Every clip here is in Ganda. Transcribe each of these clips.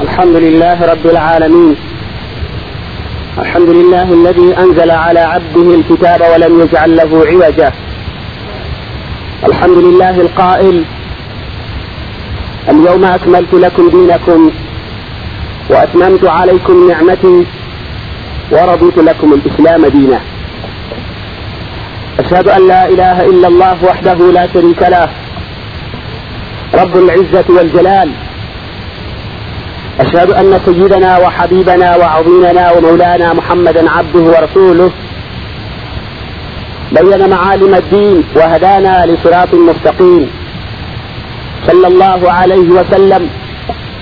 الحمد لله رب العالمين الحمد لله الذي أنزل على عبده الكتاب ولم يجعل له عوجا الحمد لله القائل اليوم أكملت لكم دينكم وأتممت عليكم نعمتي ورضيت لكم الإسلام دينا أشهد أن لا إله إلا الله وحده لا شريك له رب العزة والجلال أشهد أن سيدنا وحبيبنا وعظيمنا ومولانا محمدا عبده ورسوله بين معالم الدين وهدانا لصراط مستقيم. صلى الله عليه وسلم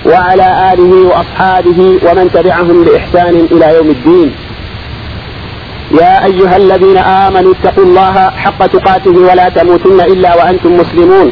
وعلى آله وأصحابه ومن تبعهم بإحسان إلى يوم الدين. يا أيها الذين آمنوا اتقوا الله حق تقاته ولا تموتن إلا وأنتم مسلمون.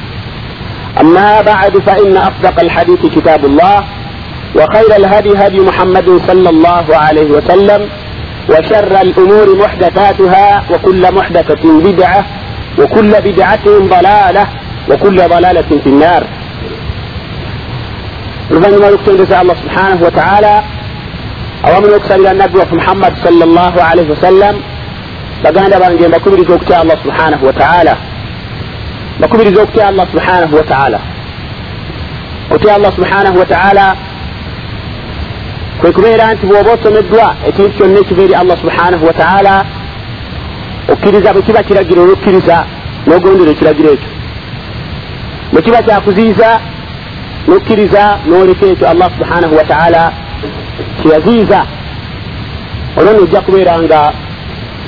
أما بعد فإن أصدق الحديث كتاب الله وخير الهدي هدي محمد صلى الله عليه وسلم وشر الأمور محدثاتها وكل محدثة بدعة وكل بدعة ضلالة وكل ضلالة في النار. Oluvannyuma lwokutendereza allah subhanahu wataala awamu n'okusalira nabbi waffe muhammadi salllah alaihi wasallam baganda bange mbakubiriza okutya allah subhanahu wataala bakubiriza okutya allah subhanahu wataala okutya allah subhanahu wataala kwe kubeera nti bw'oba osomeddwa ekintu kyonna ekiva eri allah subhanahu wataala okkiriza bwe kiba kiragiro olwokkiriza n'ogondera ekiragiro ekyo bwe kiba kyakuziiza n'okkiriza n'oleka ekyo allah subhanahu wataala kyeyaziiza olwo nojja kubeera nga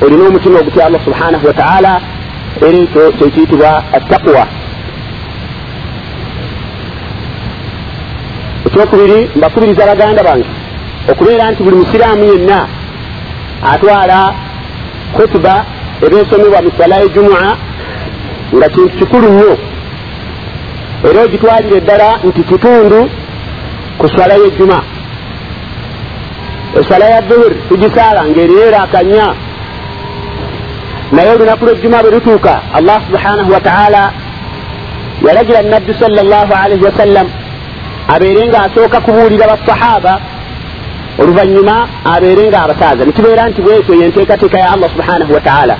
olina omutima ogutya allah subhanahu wataala era ekyo kyekiyitibwa attaqwa. Ekyokubiri mbakubiriza baganda bange okubeera nti buli musiraamu yenna atwala khutuba eba esomebwa mu sala ejumua nga kintu kikulu nnyo era ogitwalire eddala nti kitundu ku swala yejjuma eswala ya duhur tugisaala ngaeriyo akanya naye olunaku lwejjuma bwe lutuuka allah subhanahu wataala yalagira nabbi sal llah alaihi wasallam abeere nga asooka kubuulira basahaba oluvanyuma abeere nga abasaaza nekibeera nti bwekyo yenteekateeka ya allah subhanahu wataala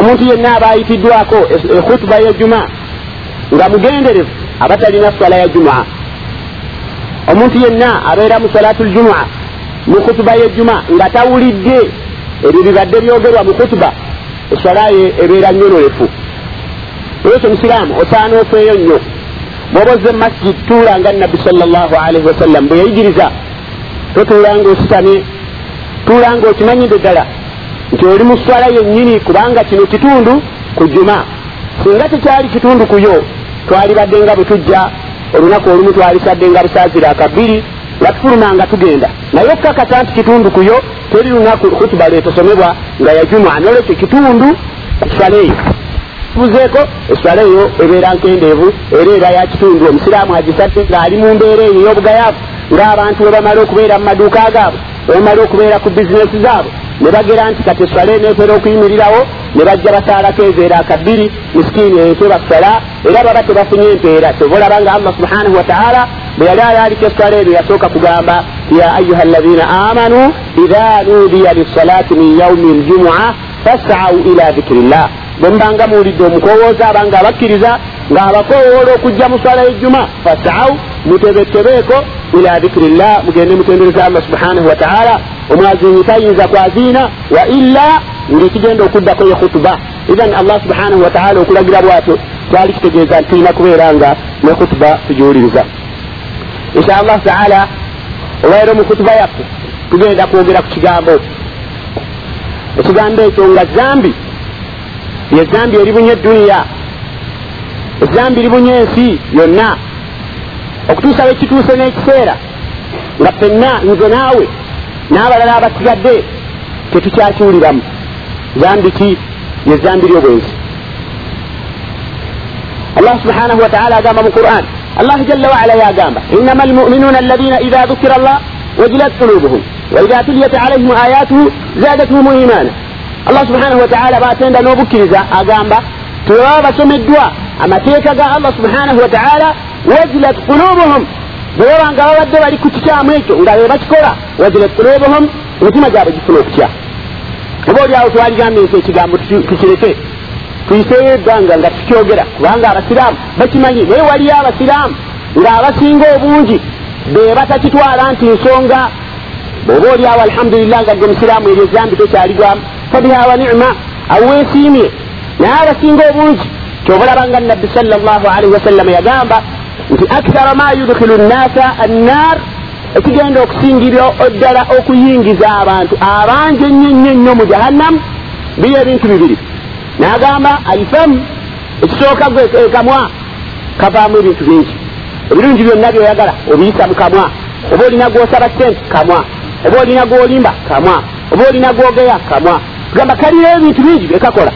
omuntu yenna aba ayitiddwako ekhutuba yejjuma nga mugenderevu aba talina swala ya jumua omuntu yenna abeera mu salatu ljumua mu khutuba yejjuma nga tawulidde ebyo bibadde byogerwa mu khutuba eswalaye ebeera nyonolefu olwekyo musiraamu osaana ofeeyo nnyo. Bwoba ozze masjid tuulanga nabbi salllahu alaihi wasallam bwe yayigiriza. Totuulanga ositamye tuulanga okimanyidde ddala nti oli mu swala yennyini kubanga kino kitundu ku juma. Singa tekyali kitundu kuyo twalibadde nga bwe tujja olunaku olumu twalisadde nga busaazira akabbiri nga tufulumanga tugenda. Naye okukakasa nti kitundu kuyo teri lunaku khutuba lwetosomebwa nga yajuma nolwekyo kitundu kuswala eyo tubuzeeko eswala eyo ebeera nkendeevu era era yakitundu omusiraamu agisadde ng'ali mu mbeera eyo ey'obugayaavu ng'abantu we bamala okubeera mu maduuka gaabwe webamala okubeera ku bizinesi zaabwe ne bagera nti kati eswala eneetera okuyimirirawo ne bajja basaalako ezeera akabbiri misikiini ente baswala era baba tebafunye empeera tebolaba nga allah subhanahu wataala bwe yali alaalika eswala ebyo yasooka kugamba ya ayuha alladhina amanu idha nudiya lissalaati min yaumi ljumua fasau ila dhikirillah bwe mubanga muwulidde omukowooza abanga abakkiriza ng'abakoowoola okujja mu swala y'ejjuma fasau mutebetebeeko ila dhikirillah mugende mutendereza allah subhanahu wataala omwazinyi tayinza kwaziina wa illa ngaekigenda okuddako ye khutuba ithan allah subhanahu wataala okulagira bwatyo twali kitegeeza nti tulina kubeera nga ne khutuba tugiwuliriza insha allahu taala olwairo mu khutuba yaffe tugenda kwogera ku kigambo. Ekigambo ekyo nga zambi yezambi eribunye eduniya ezambi libunye ensi yonna okutuusa wekituuse n'ekiseera nga ffenna nze naawe n'abalala abasigadde tetukyakiwuliramu. Zambi ki? Ye zambi lyobwenzi. Allah subhanahu wataala agamba mu quran allah jalla waala yagamba innama almuminuuna alladina ida dhukira allah wajilat qulubuhum waida tuliyat alaihim ayatuhu zadatuhum imana allah subhanahu wataala batenda n'obukkiriza agamba tebaba basomeddwa amateeka ga allah subhanahu wataala wajilat qulubuhum bwebaba nga babadde bali ku kikyamu ekyo nga be bakikola wajilat qulubuhum emitima gyabwe gifuna okutya oba oliawo twaligambye nti ekigambo tukireke tuyiseeyo ebbanga nga tukyogera kubanga abasiraamu bakimanyi naye waliyo abasiraamu ng'abasinga obungi be batakitwala nti nsonga oba oliawo alhamdulillah nga ge musiraamu eryo zambi tokyaligwamu fabiha wa nicma aweesiimye naye abasinga obungi kyobalaba nga nabbi salllah alaihi wasallama yagamba nti akthara ma yudkhilu nnasa annar ekigenda okusingirwa ddala okuyingiza abantu abangi ennyo nnyo nnyo mu jahannamu biri ebintu bibiri. N'agamba alfamu ekisooka gwe ekamwa kavaamu ebintu bingi. Ebirungi byonna byoyagala obiyisa mu kamwa. Oba olina gwosaba sente kamwa. Oba olina gwolimba kamwa. Oba olina gwogeya kamwa. Tugamba kalina ebintu bingi byekakola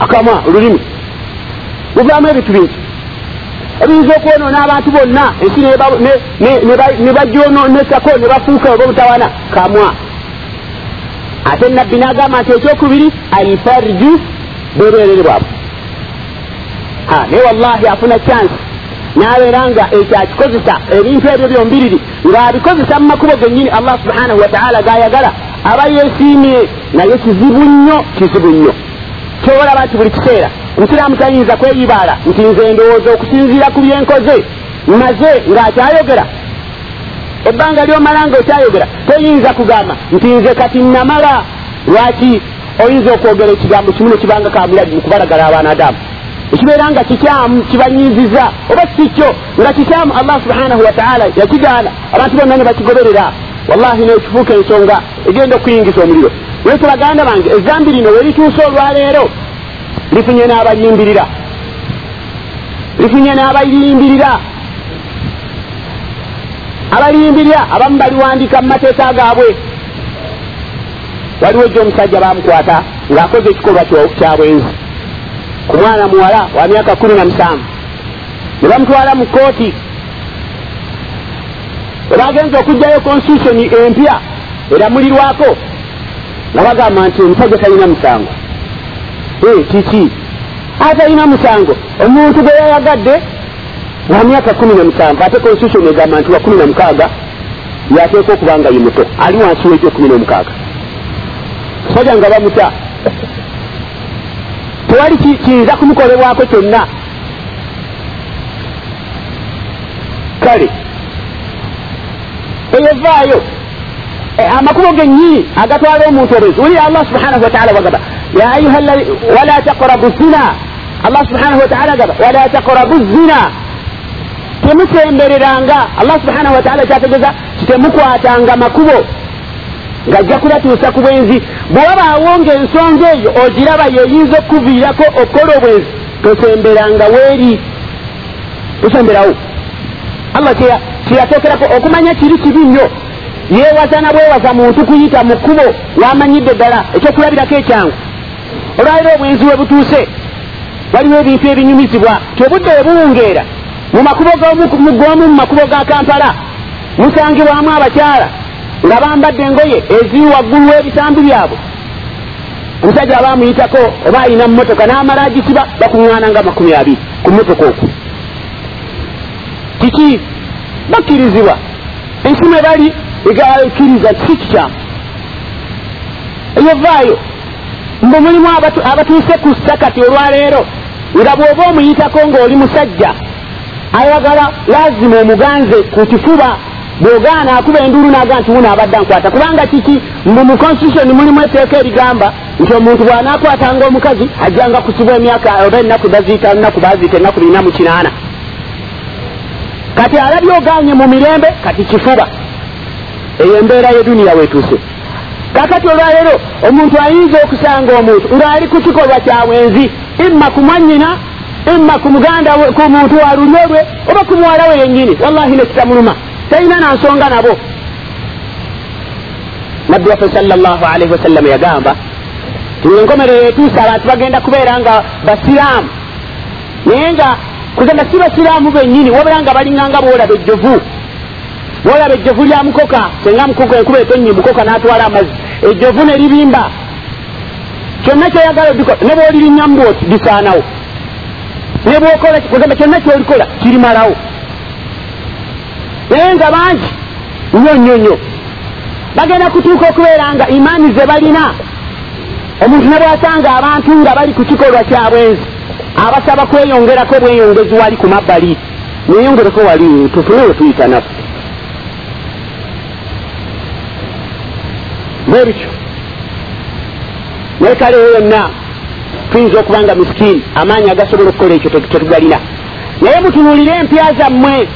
akamwa olulimi. Luvaamu ebintu bingi ebiyinza okwonoona abantu bonna ensi ne bajononetako ne bafuuka oba obutawana kamwa. Ate nabbi n'agamba nti ekyokubiri alfarju bwereerere bwabwe. Naye wallahi afuna chansi n'abeera nga ekyo akikozesa ebintu ebyo byombiriri ng'abikozesa mu makubo gennyini allah subhanahu wataala gayagala aba yeesiimye naye kizibu nnyo kizibu nnyo kyobalaba nti buli kiseera. Omusiraamu tayinza kweyibaala nti nze ndowooza okusinziira ku byenkoze. Maze ng'akyayogera. Ebbanga lyomala nga okyayogera toyinza kugamba nti nze kati namala. Lwaki oyinza okwogera ekigambo kimu nekibanga kamulagi mukubalagala abaana adamu? Ekibeera nga kikyamu kibanyiziza oba sikyo nga kikyamu allah subhanahu wataala yakigaana. Abantu bonna ne bakigoberera. Wallahi nekifuuka ensonga egenda okuyingiza omuliro wese baganda bange ezambi lino werituuse olwaleero lifunye n'abalimbirira lifunye n'abaliyimbirira abaliyimbirira abamu baliwandika mu mateeka gaabwe. Waliwo ejjo omusajja bamukwata ng'akoze ekikolwa kyabwenzi ku mwana muwala wa myaka kumi na musanvu. Ne bamutwala mu kooti webagenza okugjayo constitutioni empya eramulirwako nga bagamba nti omusajja talina musango. Kiki? Atalina musango. Omuntu gwe yayagadde wa myaka kumi na musanvu ate constitution egamba nti wa kumi na mukaaga yateeka okuba nga ye muto. Ali wansi wekyo kumi n'omukaaga musajja nga bamuta tewali kiyinza kumukolebwako kyonna? Kale eyovaayo amakubo gennyini agatwala omuntu obwenzi wuli allah subhanahu wataala wagamba ya ayuha wala taqrabu zina. Allah subhanahu wataala agamba wala taqrabu zina. Temusembereranga allah subhanahu wataala kyategeza kitemukwatanga makubo. Ngajja kubatuusa ku bwenzi. Bwewabaawo ngaensonga eyo ogiraba yeyinza okukuviirako okukola obwenzi tosemberanga weeri. Tosemberawo. Allah kyeyatokerako okumanya kiri kibi nnyo yeewaza na bwewaza muntu kuyita mu kkubo wamanyidde ddala ekyokulabirako ekyangu. Olwaliro obwenzi we butuuse waliwo ebintu ebinyumizibwa tiobudde webuwungeera mu makubo g'omu mu makubo ga kampala musangibwamu abakyala nga bambadde engoye eziri waggulu w'ebisambi byabwe. Omusajja aba amuyitako oba ayina mumotoka n'amala agisiba bakuŋŋaana nga makumi abiri ku motoka okwo. Kiki? Bakkirizibwa. Ensi mwe bali egakkiriza si kikyamu eyovaayo mbu mulimu abatuuse ku sakati olwaleero nga bw'oba omuyitako ng'oli musajja ayagala lazima omuganze ku kifuba bw'ogaana akuba enduulu naga nti wuno abadde ankwata. Kubanga kiki? Mbu mu constitution mulimu etteeka erigamba nti omuntu bw'anaakwatanga omukazi ajjanga kusibwa emyaka oba ennaku daziita lunaku baziita ennaku lina mu kinaana. Kati alabye oganye mu mirembe kati kifuba eyo embeera y'eduniya weetuuse. Kakati olwaleero omuntu ayinza okusanga omuntu ng'ali ku kikolwa kyabwenzi imma kumwannyina imma ku muganda ku muntu walulyo lwe oba ku muwala we yennyini wallahi nekitamuluma talina nansonga nabo. Nabbi waffe salllah alaihi wasallama yagamba tienkomerero etuusa abantu bagenda kubeera nga basiraamu. Naye nga kugenda si basiraamu bennyini wabera nga balinganga bwolaba ejjovu bwolaba ejjovu lya mukoka senga mukoka enkuba etonnyi mukoka n'atwala amazzi. Ejjovu ne libimba kyonna kyoyagala obikola ne bwolirinnyamu bwoti bisaanawo. Ne bwokola kugamba kyonna kyolikola kirimalawo. Naye nga bangi nnyo nnyo nnyo bagenda kutuuka okubeera nga imaani ze balina omuntu ne bwasanga abantu nga bali ku kikolwa kyabwenzi abasaba kweyongerako bweyongezi wali ku mabbali. Neyongereko wali tufune we tuyita naffe bwe bityo naye kalewo yonna tuyinza okuba nga misikiini amaanyi agasobola okukola ekyo tetugalina naye mutunuulire empya zammwe.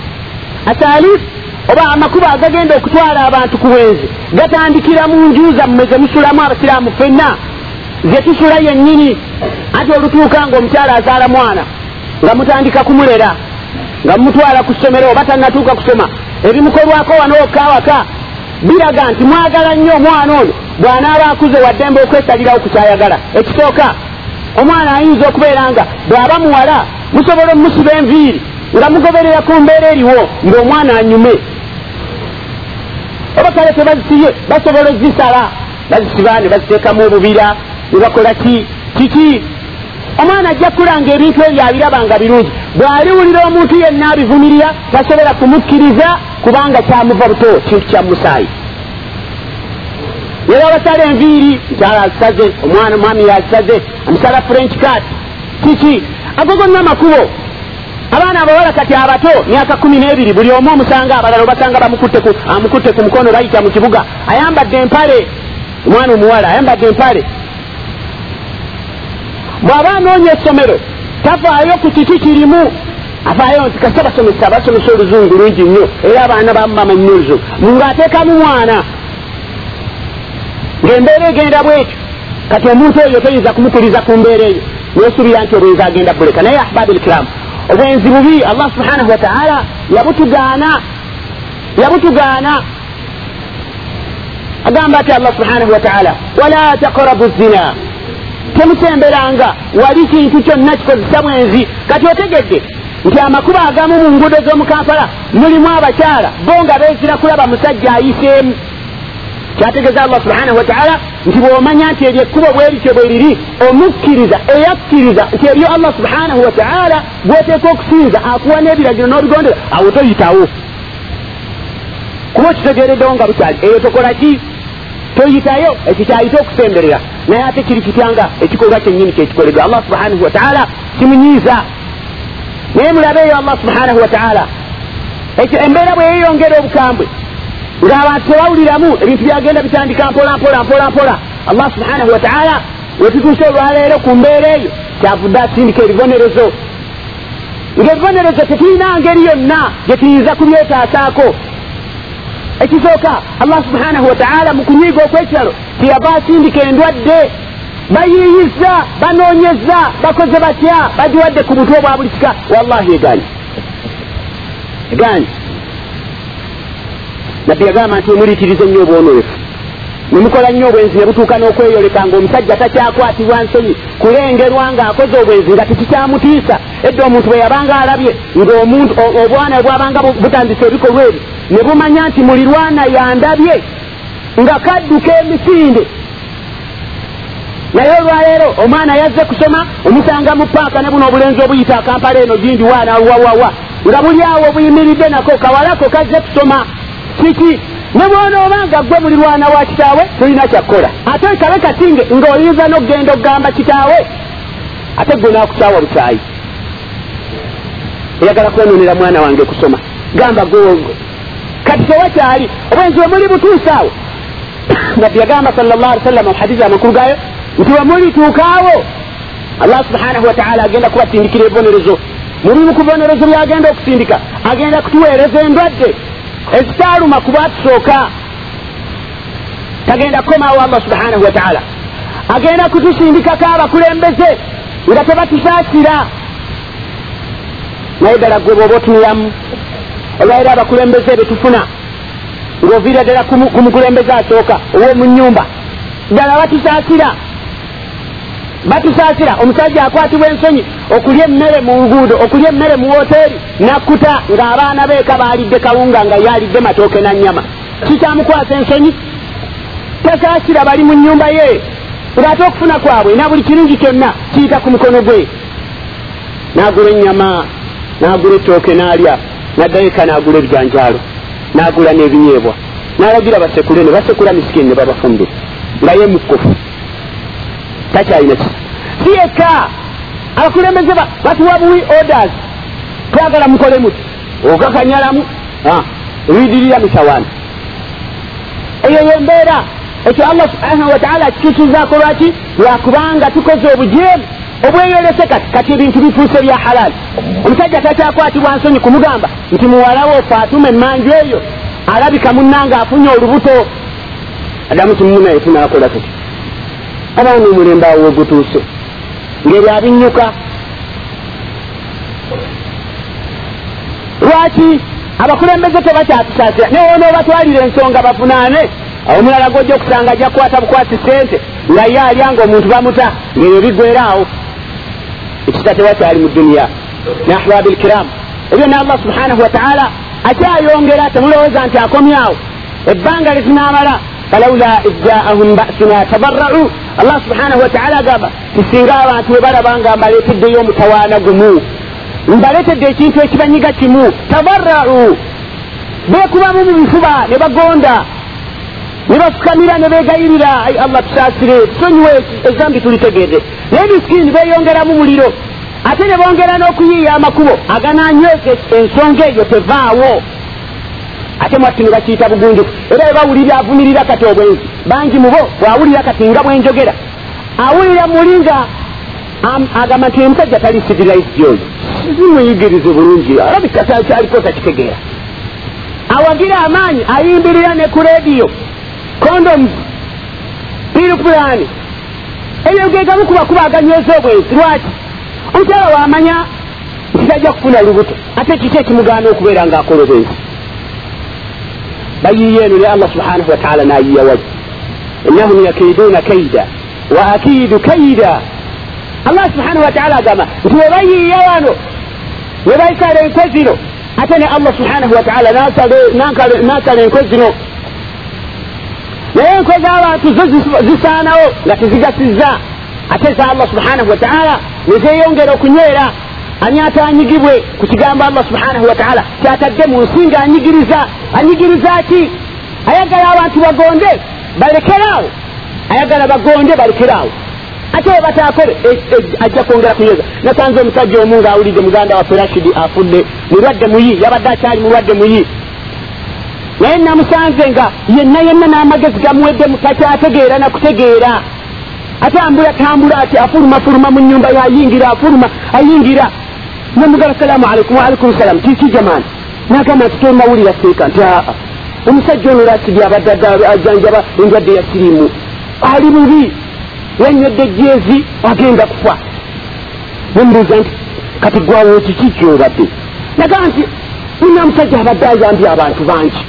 Asalifu oba amakubo agagenda okutwala abantu ku bwenzi gatandikira mu nju zammwe ze musulamu abasiraamu ffenna ze tusula yennyini. Anti olutuuka nga omukyala azaala mwana nga mutandika kumulera nga mumutwala ku ssomero oba tannatuuka kusoma ebimukolwako wano okawaka biraga nti mwagala nnyo omwana ono bw'anaaba akuze waddembe okwesalirawo ku kyayagala. Ekisooka omwana ayinza okubeera nga bw'aba muwala musobola omumusiba enviiri nga mugoberera ku mbeera eriwo ng'omwana anyume. Oba kale tebazisiye basobola ozisala bazisiba ne baziteekamu obubira ne bakola ki? Kiki omwana ajja kula nga ebintu ebyo abiraba nga birungi. Bw'aliwulira omuntu yenna abivumirira tasobola kumukkiriza kubanga kyamuva buto kintu kya musaayi era abasala enviiri mukyala azisaze omwana omwami yazisaze amusala french cat kiki? Ago gonna amakubo abaana abawala kati abato myaka kumi n'ebiri buli omu omusanga abalala obasanga amukutte ku mukono bayita mu kibuga. Ayambadde empale omwana omuwala ayambadde empale bw'aba anoonya essomero tafaayo ku kiki kirimu. Afaayo nti kasi abasomesa basomesa oluzungu lungi nnyo era abaana bamu bamanyi oluzungu ng'ateekamu mwana. Ng'embeera egenda bwetyo kati omuntu oyo toyinza kumukuliza ku mbeera eyo. Nesuubira nti obwenzi agenda buleka naye ahbabi lkiramu obwenzi bubi allah subhanahu wataala yabutugaana yabutugaana. Agamba ati allah subhanahu wataala wala taqrabu zina temusemberanga wali kintu kyonna kikozesa bwenzi kati otegedde nti amakuba agamu mu nguudo z'omukampala mulimu abakyala bo nga beezira kulaba musajja ayiseemu. Kyategeeza allah subhanahu wataala nti bw'omanya nti eryo ekkubo bwerityo bwe riri omukkiriza eyakkiriza nti eryo allah subhanahu wataala gwoteeka okusinza akuwa n'ebiragiro n'obigondera awo toyitawo. Kuba okitegeereddewo nga bukyali eyo tokola ki toyitayo ekyo kyayita okusemberera naye ate kiri kityanga ekikolwa kyennyini kyekikoleddwa allah subhanahu wataala kimunyiiza naye mulabeeyo allah subhanahu wataala ekyo embeera bwe yeyongera obukambwe. Ng'abantu tebawuliramu ebintu byagenda bitandika mpola mpola mpola mpola. Allah subhanahu wataala wetutuuse olwaleero ku mbeera eyo kyavudde asindika ebibonerezo. Ng'ebibonerezo tetulina ngeri yonna gye tuyinza kubyetaasaako ekisooka allah subhanahu wataala mu kunyiiga okwekiralo tiyava asindika endwadde. Bayiiyiza banoonyeza bakoze batya? Bagiwadde ku butwe obwa buli kika. Wallahi eganye eganye nabbi yagamba nti omuliikiriza ennyo obwonoefu nemukola nnyo obwenzi ne butuuka n'okweyoleka ng'omusajja takyakwatibwa nsonyi kulengerwa ng'akoze obwenzi nga tekikyamutiisa. Edda omuntu bwe yabanga alabye ng'omuntu obwana bwabanga butandisa ebikolwa ebyo ne bumanya nti mulirwana yandabye nga kadduka emisinde. Naye olwaleero omwana yazze kusoma omusanga mu paaka ne buno obulenzi obuyita akampala eno gindi waana wawawa nga buli awo buyimiridde nako kawalako kazze kusoma. Kiki? Ne bwona obanga gwe mulirwana wa kitaawe tolina kyakkola ate kabe katinge ng'oyinza n'okgenda okugamba kitaawe ate gwe naakukyawa bukyayi oyagala kwenonera mwana wange kusoma. Gamba gwe kati tewakyali obwenzi we muli butuusaawo nabbi yagamba sal llah ali sallama muhadisi amakulu gayo nti we mulituukaawo allah subhanahu wataala agenda kubatindikira ebibonerezo mulimu ku bibonerezo byagenda okusindika agenda kutuweereza endwadde ezitaaluma ku batusooka tagenda kukomaawo allah subhanahu wataala agenda kutusindikako abakulembeze nga tebatusaasira naye ddala gwe bwoba otunulamu olwaira abakulembeze betufuna ng'oviira ddala ku mukulembeze asooka ow'omu nyumba ddala batusaasira. Batusaasira. Omusajja akwatibwa ensonyi okulya emmere mu nguudo okulya emmere mu woteeri nakkuta ng'abaana beeka baalidde kawunga nga yaalidde matooke na nnyama. Kikyamukwasa ensonyi? Tasaasira bali mu nnyumba ye. Ng'ate okufuna kwabwe na buli kirungi kyonna kiyita ku mukono gwe. N'agula ennyama n'agula ettooke n'alya naddayo eka n'agula ebijanjaalo n'agula n'ebinyeebwa n'alagira basekule ne basekula misikini ne babafumbira nga ye mukkufu. Takyalina kisa si yekka! Abakulembeze batuwa buwi orders. Twagala mukole muti okakanyalamu lwidirira misawaana eyo yembeera ekyo allah subhanahu wataala kitukizaako lwaki? Lwakubanga tukoze obujeemu obweyolese kati ebintu bifuuse bya halaali omusajja takyakwatibwa nsonyi kumugamba nti muwalawo faatuma emanju eyo alabika munnanga afunye olubuto. Adamu timunaye tunakola tuti. Abaana omulembe awo wegutuuse ngeri abinnyuka lwaki abakulembeze tebakyatusaasira? Naye onoobatwalira ensonga bafunaane? Omulala gojja okusanga ajja kukwata bukwasi sente nga ye alya nga omuntu bamuta ngaebyo bigweraawo ekisa tewakyali mu duniya ne ahbabi lkiramu ebyo ne allah subhanahu wataala akyayongera temulowooza nti akomyawo ebbanga lizinamala falaula ijaahum basuna tabarau allah subhanahu wataala agamba tisinga abantu webalaba nga mbaleeteddeyo omutawaana gumu. Mbaleetedde ekintu ekibanyiga kimu. Tabarau beekubamu mu bifuba ne bagonda ne bafukamira ne begayirira ai allah tusaasire. Tusonyiwe ezambi tulitegedde naye misikini beyongeramu muliro. Ate ne bongera n'okuyiiya amakubo. Agananyweza ensonga eyo tevaawo. Ate mwatti ne bakiyita bugunjufu. Era we bawulira avumirira kati obwenzi. Bangi mubo bwawulira kati nga bwenjogera awulira muli nga agamba nti omusajja tali civilized oyo zimuyigirize bulungi. Alabika kyaliko takitegeera awagira amaanyi ayimbirira ne ku rediyo condoms pilpulani ebyo gegamu kubakuba aganyweza obwenzi lwaki? Omukyala wamanya nti tajja kufuna lubuto. Ate kiki ekimugaana okubeera ngaakola obwenzi bayiye eno ne allah subhanahu wataala nayiya waji innahum yakiduuna kaida wa akiidu kaida allah subhanahu wataala agamba nti webayiiya wano webaikala enkozino ate ne allah subhanahu wataala nasala enkozino naye enkozi abantu zo zisaanawo nga tezigasizza ate za allah subhanahu wataala nezeyongera okunywera ani atanyigibwe ku kigambo allah subhanahu wataala kyatadde mu nsi nga anyigiriza. Anyigiriza ki ayagala abantu bagonde balekeraawo ayagala bagonde balekeraawo ate webatakole e, e, ajja kwongera kunyweza. Nasanze omusajja omu ngaawulidde muganda waffe rashidi afudde mulwadde muyi yabadde akyali mulwadde muyi naye namusanze nga yenna yenna n'amagezi gamuweddemu takyategeera nakutegeera atambula tambula ati afuluma fuluma mu nyumba yayingira afuluma ayingira. Namugala salaamu aleikum waalaikum salaam. Kiki jamaani nagamba nti tonawulira seeka nti aa omusajja ono lasidi abadde ajanjaba endwadde ya sirimu ali bubi. Yanywedde jeezi agenda kufa nemubuuza nti kati gwawo kiki kyobadde nagamba nti una musajja abadde ayambye abantu bangi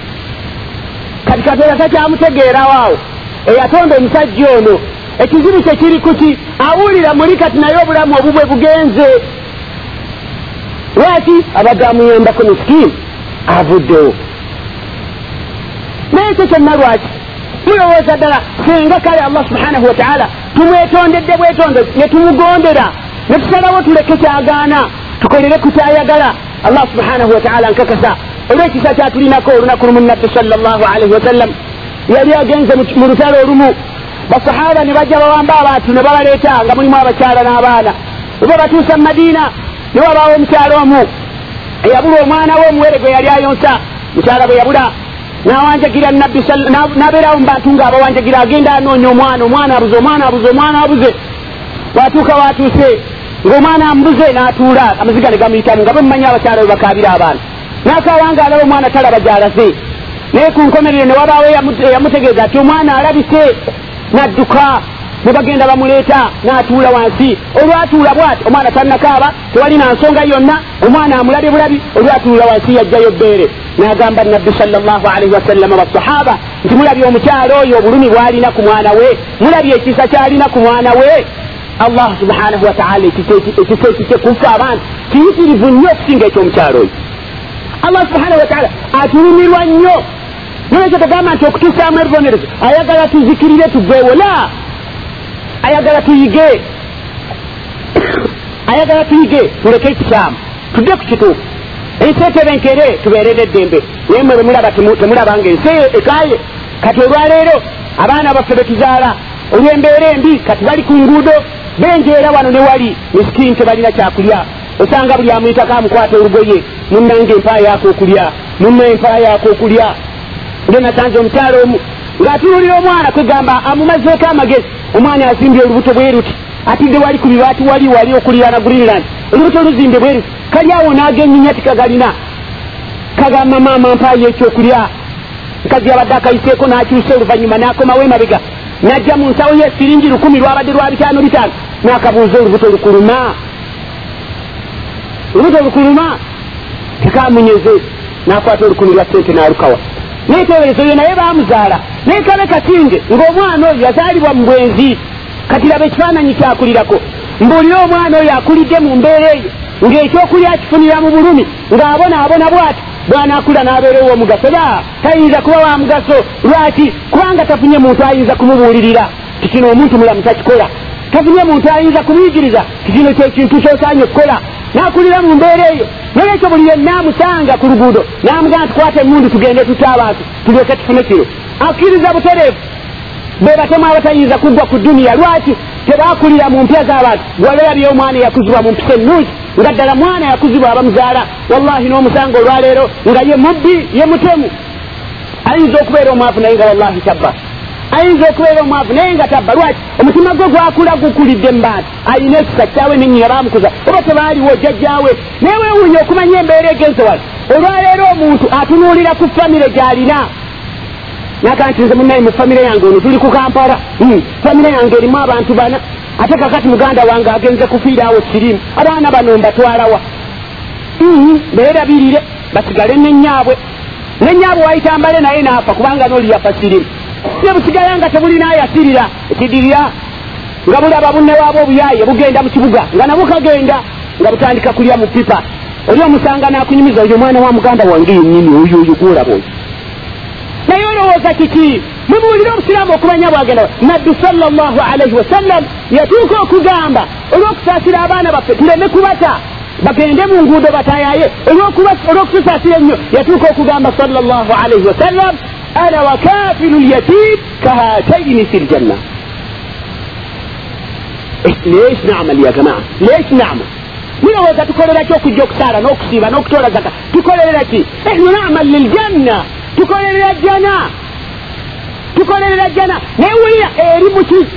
kati katonda takyamutegeerawaawo eyatonda omusajja ono. Ekizibu kyekiri kuki awulira muli kati naye obulamu obubwe bugenze. Lwaki? Abadde amuyambako misikini avuddewo naye ekyo kyonna lwaki? Mulowooza ddala singa kale allah subhanahu wataala tumwetondedde bwetonde ne tumugondera ne tusalawo tuleke kyagaana tukolere ku kyayagala allah subhanahu wataala nkakasa olwekisa kyatulinako olunaku lumu nabbi sala llahu alaihi wasallam yali agenze mu lutalo olumu. Basahaba ne bajja bawamba abantu ne babaleeta nga mulimu abakyala n'abaana. Oba batuusa mu madiina ne wabaawo omukyala omu eyabula omwana we omuwere gwe yali ayonsa mukyala bwe yabula nawanjagira nabbi nabeerawo mu bantu ngaabawanjagira agenda anoonya omwana omwana abuze omwana abuze omwana abuze. Watuuka watuuse ng'omwana amubuze n'atuula amaziga ne gamuyitamu nga bemumanyi abakyala we bakaabira abaana n'akawanga alaba omwana talaba gy'alaze naye ku nkomerero ne wabaawo eyamutegeeza ati omwana alabise n'adduka nebagenda bamuleeta n'atuula wansi. Olwatuula bwati omwana tannakaaba tewalina nsonga yonna omwana amulabye bulabi olwatuula wansi yajjayo bbeere n'agamba nabbi salllahu alaihi wasallama basahaba nti mulabye omukyalo oyo obulumi bwalina ku mwana we mulabye ekisa kyalina ku mwana we. Allah subhanahu wataala ekisa ekise kufa abantu. Kiyitirivu nnyo okusinga ekyomukyalo oyo allah subhanahu wataala atulumirwa nnyo. Nolwekyo tugamba nti okutusaamu ebibonerezo ayagala tuzikirire tugewola ayagala tuyige. Ayagala tuyige tuleke ekikyamu tudde ku kituufu. Ensi etebenkere tubeerere eddembe. Naye mwe bemulaba temulabanga ensi ekaye kati olwaleero abaana baffe betuzaala olw'embeera embi kati bali ku nguudo. Benjeera wano ne wali misikini tebalina kyakulya osanga buli amwyitako amukwata olugoye munnange empaa yaako okulya munna empaa yaako okulya. Nge nasanze omukyalo omu ng'atunuulira omwana kwegamba amumazeeko amagezi omwana azimbye olubuto bwe ruti atidde wali ku bibaati wali wali okuliraana greenland olubuto oluzimbe bwe ruti kali awo n'agenyinya tikagalina kagamba maama mpaayo ekyokulya nkazi abadde akayiseeko n'akyusa oluvannyuma n'akomawo emabega. N'ajja mu nsawo ye siringi lukumi lwabadde lwa bitaano bitaano. N'akabuuza olubuto lukuluma olubuto lukuluma tekamunyeze n'akwata olukumi lwa sente n'alukawa neteeberezo yo naye bamuzaala naye kabe kasinge ng'omwana oyo yazaalibwa mu bwenzi. Kati laba ekifaananyi kyakulirako mbuulire omwana oyo akulidde mu mbeera eyo ng'ekyokulya akifunira mu bulumi ng'abonaabona bw'ati bw'anaakula n'abeera ow'omugaso la tayinza kuba wa mugaso lwaki? Kubanga tafunye muntu ayinza kumubuulirira tikino omuntu mulamu takikola. Tafunye muntu ayinza kumuyigiriza tikino kyekintu kyosaanye okukola n'akulira mu mbeera eyo. Nolwekyo buli yenna amusanga ku luguudo n'amugamba tukwata emundu tugende tutta abantu tulyoke tufune kiro. Akkiriza butereevu. Be batemu abatayinza kuggwa ku duniya lwaki? Tebakulira mu mpya z'abantu. Gwalabye omwana yakuzibwa mu mpisa ennungi nga ddala mwana yakuzibwa abamuzaala wallahi n'omusanga olwaleero nga ye mubbi ye mutemu. Ayinza okubeera omwavu naye nga wallahi tabba ayinza okubeera omwavu naye nga tabba lwaki? Omutima gwe gwakula gukulidde mu bantu ayina ekisa kitaawe nenyina bamukuza oba tebaaliwo jjajjaawe? Naye weewuunya okumanya embeera egenze wano. Olwaleero omuntu atunuulira ku famire gy'alina. Naga nti nze munaye mu famire yange ono tuli ku kampala. Hmm, famire yange erimu abantu bana. Ate kakati muganda wange agenze kufiiraawo sirimu abaana bano mbatwalawa hmm, beerabirire. Basigale nenyaabwe nenyaabwe wayitambale naye naafa kubanga noli yafa sirimu ne busigala nga tebulinaayasirira ekidirira nga bulaba bunne waabwe obuyaye bugenda mu kibuga nga nabwo kagenda nga butandika kulya mu pipa. Oli omusanga nakunyumiza oyo omwana wa muganda wange yenyini oyo oyo gwolaba oyo. Naye olowooza kiki? Mubuulire obusiraamu okumanya bwagenda. Nabbi salllahu alaihi wasallam yatuuka okugamba olw'okusaasira abaana baffe tuleme kubata. Bagende mu nguudo batayaye olw'okutusaasira ennyo yatuuka okugamba salllahu alaihi wasallam ana wakafilu lyatim kahataini fi ljanna lesh namal ya jamaa lesh namal mulowooza tukoleraki okujja okusaala n'okusiiba n'okutoola zaka tukolereraki ehnu namal liljanna tukolerera jana tukolerera jana naye wulira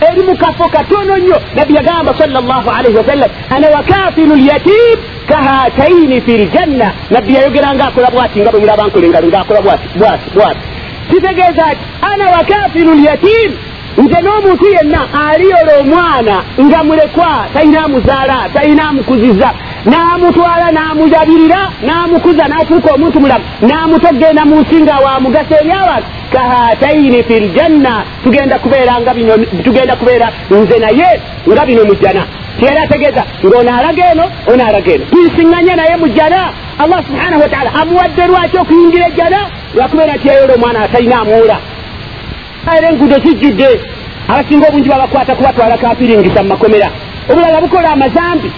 eri mu kafo katono nnyo nabbi yagamba salllahu alaihi wasallam ana wakafiru lyatim kahataini fi ljanna nabbi yayogera ngaakola bwati nga bwemira abankola engalo ngaakola bwati bwati bwati kitegeeza ti ana wakafiru lyatim nze n'omuntu yenna aliyola omwana nga mulekwa talina amuzaala talina amukuziza n'amutwala n'amulabirira n'amukuza n'afuuka omuntu mulamu n'amutogenda mu nsi nga wamugasa eri abantu. Kahataini fi ljanna tugenda kubeera nga bino tugenda kubeera nze naye nga bino mu jjana. Tiyali ategeeza ng'ono alaga eno ono alaga eno. Tuyisiŋŋanya naye mu jjana. Allah subhanahu wataala amuwadde lwaki okuyingira ejjana? Lwakubeera nti yayola omwana atalina amuwula era enguudo zijjudde abasinga obungi babakwata kubatwala kapiringisa mu makomera. Obulala bukola amazambi.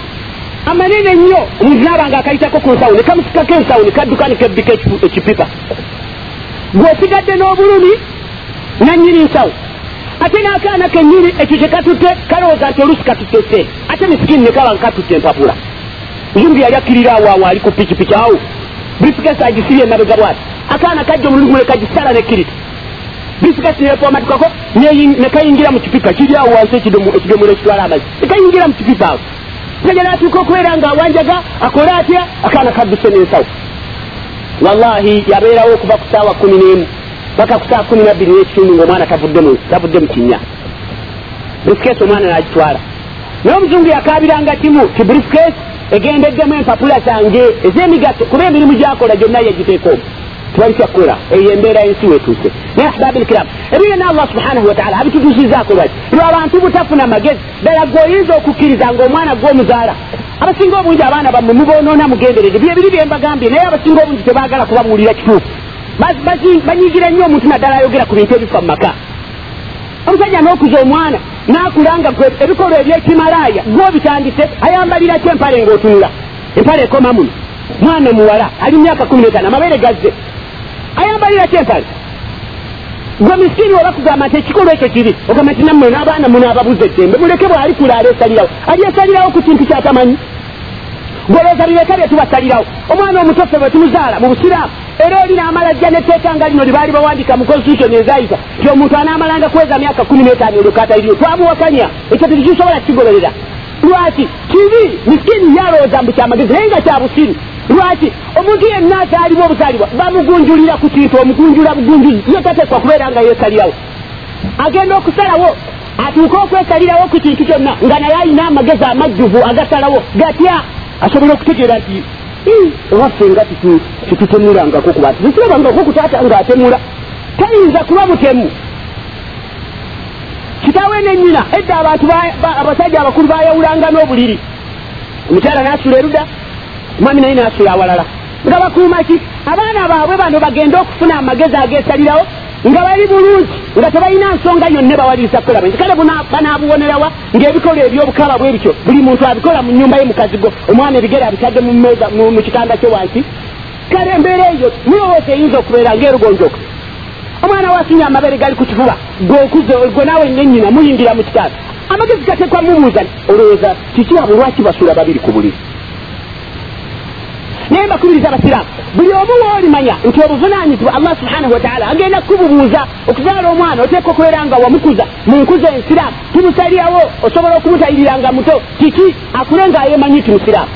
Amanene nnyo. Omuntu naaba nga akayitako ku nsawo nekamusikako ensawo nekadduka nekebbika ekipipa. Gweosigadde n'obulumi nanyini nsawo. Ate n'akaana kennyini ekyo kyekatutte kalowooza nti olusi katutte se ate misikini nekaba nkatutte empapula. Zumbi yali akkirira awaawo ali ku pikipiki awo. Brifikesi agisibye emabega bwati. Akaana kajja omulugu mulekagisala nekkirita bisikasi nefomatukako nekayingira mu kipipa kiri awo wansi ekidomola ekitwala amazzi nekayingira mu kipipa awo tegera atuuka okubeera nga awanjaga akole atya akaana kadduse n'ensawo wallahi yabeerawo okuva ku saawa kumi n'emu paka ku saawa kumi nabbiri n'ekitundu ngaomwana tavudde mu kinnya briefcase omwana nagitwala naye omuzungu yakabiranga kimu ti briefcase egendeddemu empapula zange ez'emigaso kuba emirimu gyakola gyonna yagiteeka omu tibali kyakukola eyo embeera yensi wetuuse naye ahbabi lkiramu ebyo byonna allah subhanahu wataala abitutuusizaako lwaki lwe abantu butafuna magezi ddala gweoyinza okukkiriza ngaomwana gw'omuzaala abasinga obungi abaana bammwe mubonoona mugenderere byebiri byembagambye naye abasinga obungi tebaagala kubabuulira kituufu banyigira nnyo omuntu naddala ayogera ku bintu ebifa mu maka omusajja n'okuza omwana n'akulanga gwe ebikolwa ebyekimalaaya gwobitandise ayambalirako empale ng'otunula empale ekoma muno mwana muwala ali myaka kumi n'etaano amabeere gazze ayambalirako empale gwe misikini oba kugamba nti ekikolwa ekyo kibi ogamba nti nammwe n'abaana muno ababuza eddembe muleke bw'alikula aleesalirawo alyesalirawo ku kintu kyatamanyi? Golooza bireka bye tubasalirawo omwana omutofe bwe tumuzaala mu busiraamu era oli n'amala jja netteeka nga lino libaali bawandika mu constitution ezayita nti omuntu anaamalanga kweza myaka kumi n'etaano olwokatayiriro twamuwakanya. Ekyo tekikisobola kikigololera lwaki? Kibi? Misikini yalowooza mbu kyamagezi naye nga kyabusiru lwaki? Omuntu yenna azaalibwa obuzaalibwa bamugunjulira ku kintu omugunjula bugunjuzi ye tateekwa kubeera nga yeesalirawo. Agenda okusalawo atuuke okwesalirawo ku kintu kyonna nga naye alina amagezi amajjuvu agasalawo. Gatya? Asobola okutegeera nti ewaffe nga titutemulangako kuba titukirabangako kutaata ngaatemula tayinza kuba mutemu kitaawe nenyina edda abantu abasajja abakulu bayawulanga n'obuliri. Omukyala nasula erudda omwami naye nasula awalala. Nga bakuuma ki? Abaana baabwe bano bagende okufuna amagezi ageesalirawo nga bali bulungi nga tebalina nsonga yonna bawaliriza kukola bwe kale banaabuwonerawa ng'ebikolwa ebyobukaba bwe bityo buli muntu abikola mu nyumba ye mukazigo omwana ebigere abitadde mu kitanda kye wansi. Kale embeera eyo mulowooza eyinza okubeera ng'erugonjoka omwana wasinya amabere gali ku kifuba gwokuze gwe naawe nenyina muyingira mu kitanda amagezi gatekwa mubuuza olowooza kikyabo lwaki basuula babiri ku buliri naye mbakubiriza abasiraamu buli omu woolimanya nti obuvunanyizibwa allah subhanahu wataala agenda kububuuza okuzaala omwana oteeka okubeera nga wamukuza mu nkuza ensiraamu timusalirawo osobola okumutayirira nga muto kiki akule nga ayemanyi ti musiraamu?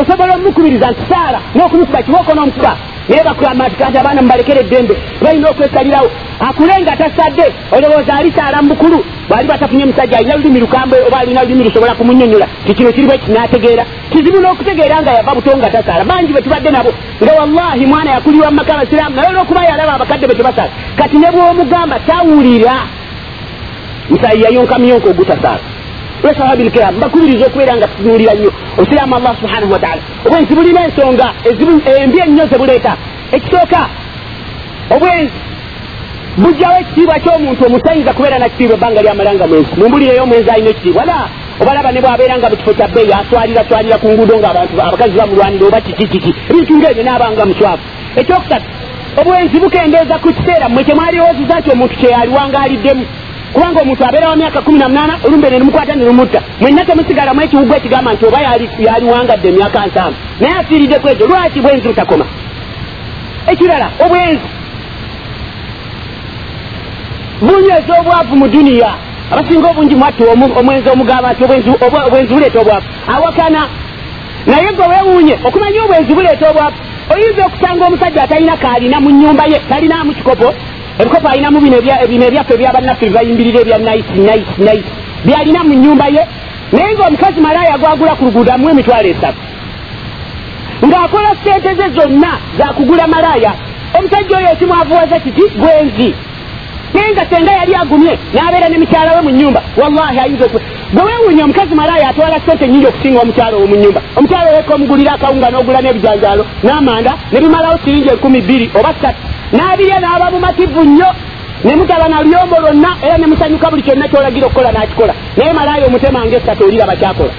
Osobola omukubiriza nti saala n'okumukuba kibooko n'omukuba naye bakugamba nti kati abaana mubalekera eddembe balina okwesalirawo akule nga tasadde olowooza alisaala mu bukulu bwali batafunye musajja alina lulimi lukambwe oba alina lulimi lusobola kumunyonyola ti kino kiri bwe kinaategeera. Kizibu n'okutegeera nga yava buto nga tasaala bangi bwe tubadde nabo nga wallahi mwana yakulirwa mu maka abasiraamu naye olwokuba yalaba abakadde bwe tebasaala. Kati ne bw'omugamba tawulira. Musayi yayonka muyonka ogutasaala lwesahabi lkiramu mbakubiriza okubeera nga tutunuulira nnyo. Obusiraamu allah subhanahu wataala obwenzi bulina ensonga embi ennyo zebuleeta ekisooka obwenzi bujjawo ekitiibwa ky'omuntu omutayinza kubeera nakitiibwa ebbanga lyamalanga mwenzi mumbulireyo omwenzi alina ekitiibwa. La obalaba ne bwabeera nga bukifo kya bbeeyi atwalira twalira ku nguudo ngaabantu abakazi bamulwanira oba kiki kiki. Ebintu ngaebyo naabanga muswafu. Ekyokusatu obwenzi bukendeeza ku kiseera mmwe kyemwalirowooziza nti omuntu kyeyaliwangaaliddemu kubanga omuntu abeera wa myaka kumi na munaana olumbe ne lumukwata ne lumutta. Mwenna temusigalamu ekiwugwa ekigamba nti oba yaliwangadde emyaka nsanvu naye afiiridde ku ekyo lwaki bwenzi butakoma ekirala obwenzi. Bunyweza obwavu mu duniya abasinga obungi mwatti omwenzi omugamba nti obwenzi buleeta obwavu. Awakana. Naye gwe weewuunye okumanya obwenzi buleeta obwavu oyinza okusanga omusajja atalina kaalina mu nyumba ye talinaamu kikopo ebikopo alinamu bino ebyaffe ebyabannaffe bebayimbirira ebya naisi naisi naisi byalina mu nyumba ye naye ngaomukazi malaaya gwagula ku luguudo amuwa emitwalo esatu. Ng'akola sente ze zonna zakugula malaaya omusajja oyo ekimwavuwaza kiti gwenzi. Naye nga senga yali agumye n'abeera ne mukyala we mu nyumba wallahi ayinza okwe bwe weewuunya omukazi malaaya atwala sente nyingi okusinga omukyalo we mu nyumba omukyalo weka omugulira akawunga n'ogula n'ebijanjaalo n'amanda ne bimalawo siringi enkumi bbiri oba ssatu n'abirya n'aba mumativu nnyo ne mutaba na luyombo lwonna era ne musanyuka buli kyonna kyolagira okukola n'akikola. Naye malaaya omutemanga essatu oliraba kyakola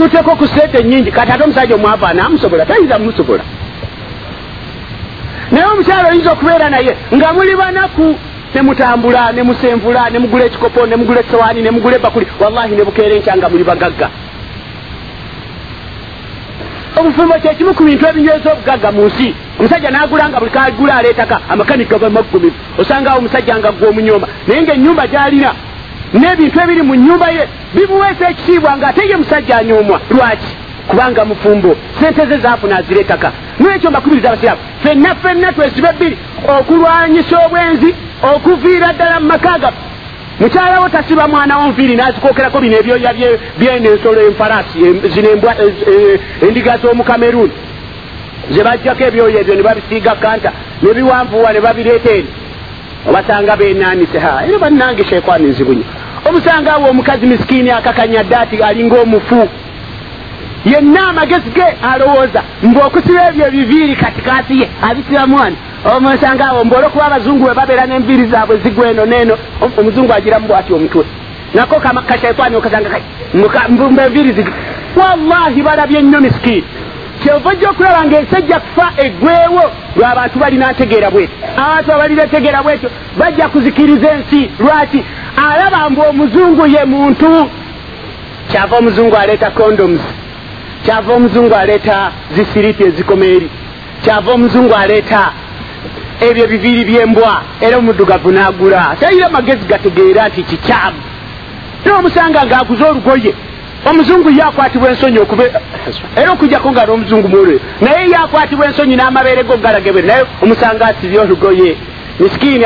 akuteko ku sente nyingi kati ate omusajja omwavu anaamusobola tayinza mumusobola. Naye omukyalo oyinza okubeera naye nga muli banaku nemutambula nemusenvula nemugula ekikopo nemugula esowaani nemugula ebakuli wallahi nebukeera enkya nga muli bagagga. Obufumbo kyekimu ku bintu ebinyweza obugagga mu nsi omusajja nagula nga buli kagula aleetaka amakanika gamagumivu osangawo omusajja nga gwe omunyomba naye ngaenyumba gyalina n'ebintu ebiri mu nyumba ye bimuweesa ekitiibwa ng'ate ye musajja anyoomwa lwaki? Kubanga mufumbo. Sente ze zaafuna azireetaka nolwekyo mbakubiriza abasiraamu fenna fenna twesibe bbiri okulwanyisa obwenzi okuviira ddala mu maka gaffe mukyalawo tasiba mwana wo nviiri n'azikookerako bino ebyoya byene ensolo enfalasi zino endiga z'omukameruni ze bajjako ebyoya ebyo ne babisiiga kanta ne biwanvuwa ne babireeta eri. Obasanga benaanise ha era bannange shekwani nzibunyo omusanga awo omukazi misikiini akakanya dde ati alinga omufu yenna amagezi ge alowooza ng'okusiba ebyo ebiviiri katikati ye abisiba mwana. Omusanga awo mbaole okuba abazungu we babeera n'enviiri zaabwe zigwa eno neeno omuzungu agiramu bwati omutwe. Nako kashekwani okasanga mbumba enviiri zigi wallahi balabye nnyo misikiini kyova ojja okulaba ngaensi ejja kufa eggwewo lwabantu balina ntegeera bwetyo. Abantu abalina ntegeera bwetyo bajja kuzikiriza ensi. Lwaki? Alaba mbu omuzungu ye muntu. Kyava omuzungu aleeta condoms. Kyava omuzungu aleeta zisiriti ezikoma eri kyava omuzungu aleeta ebyo biviiri byembwa era omuddugavu n'agula. Tayira magezi gategeera nti kikyamu. Nomusanga ng'aguza olugoye omuzungu yakwatibwa ensonyi okube era okujjako nga n'omuzungu mulwe naye yakwatibwa ensonyi n'amabeere go galagebe naye omusanga asibye olugoye misikiini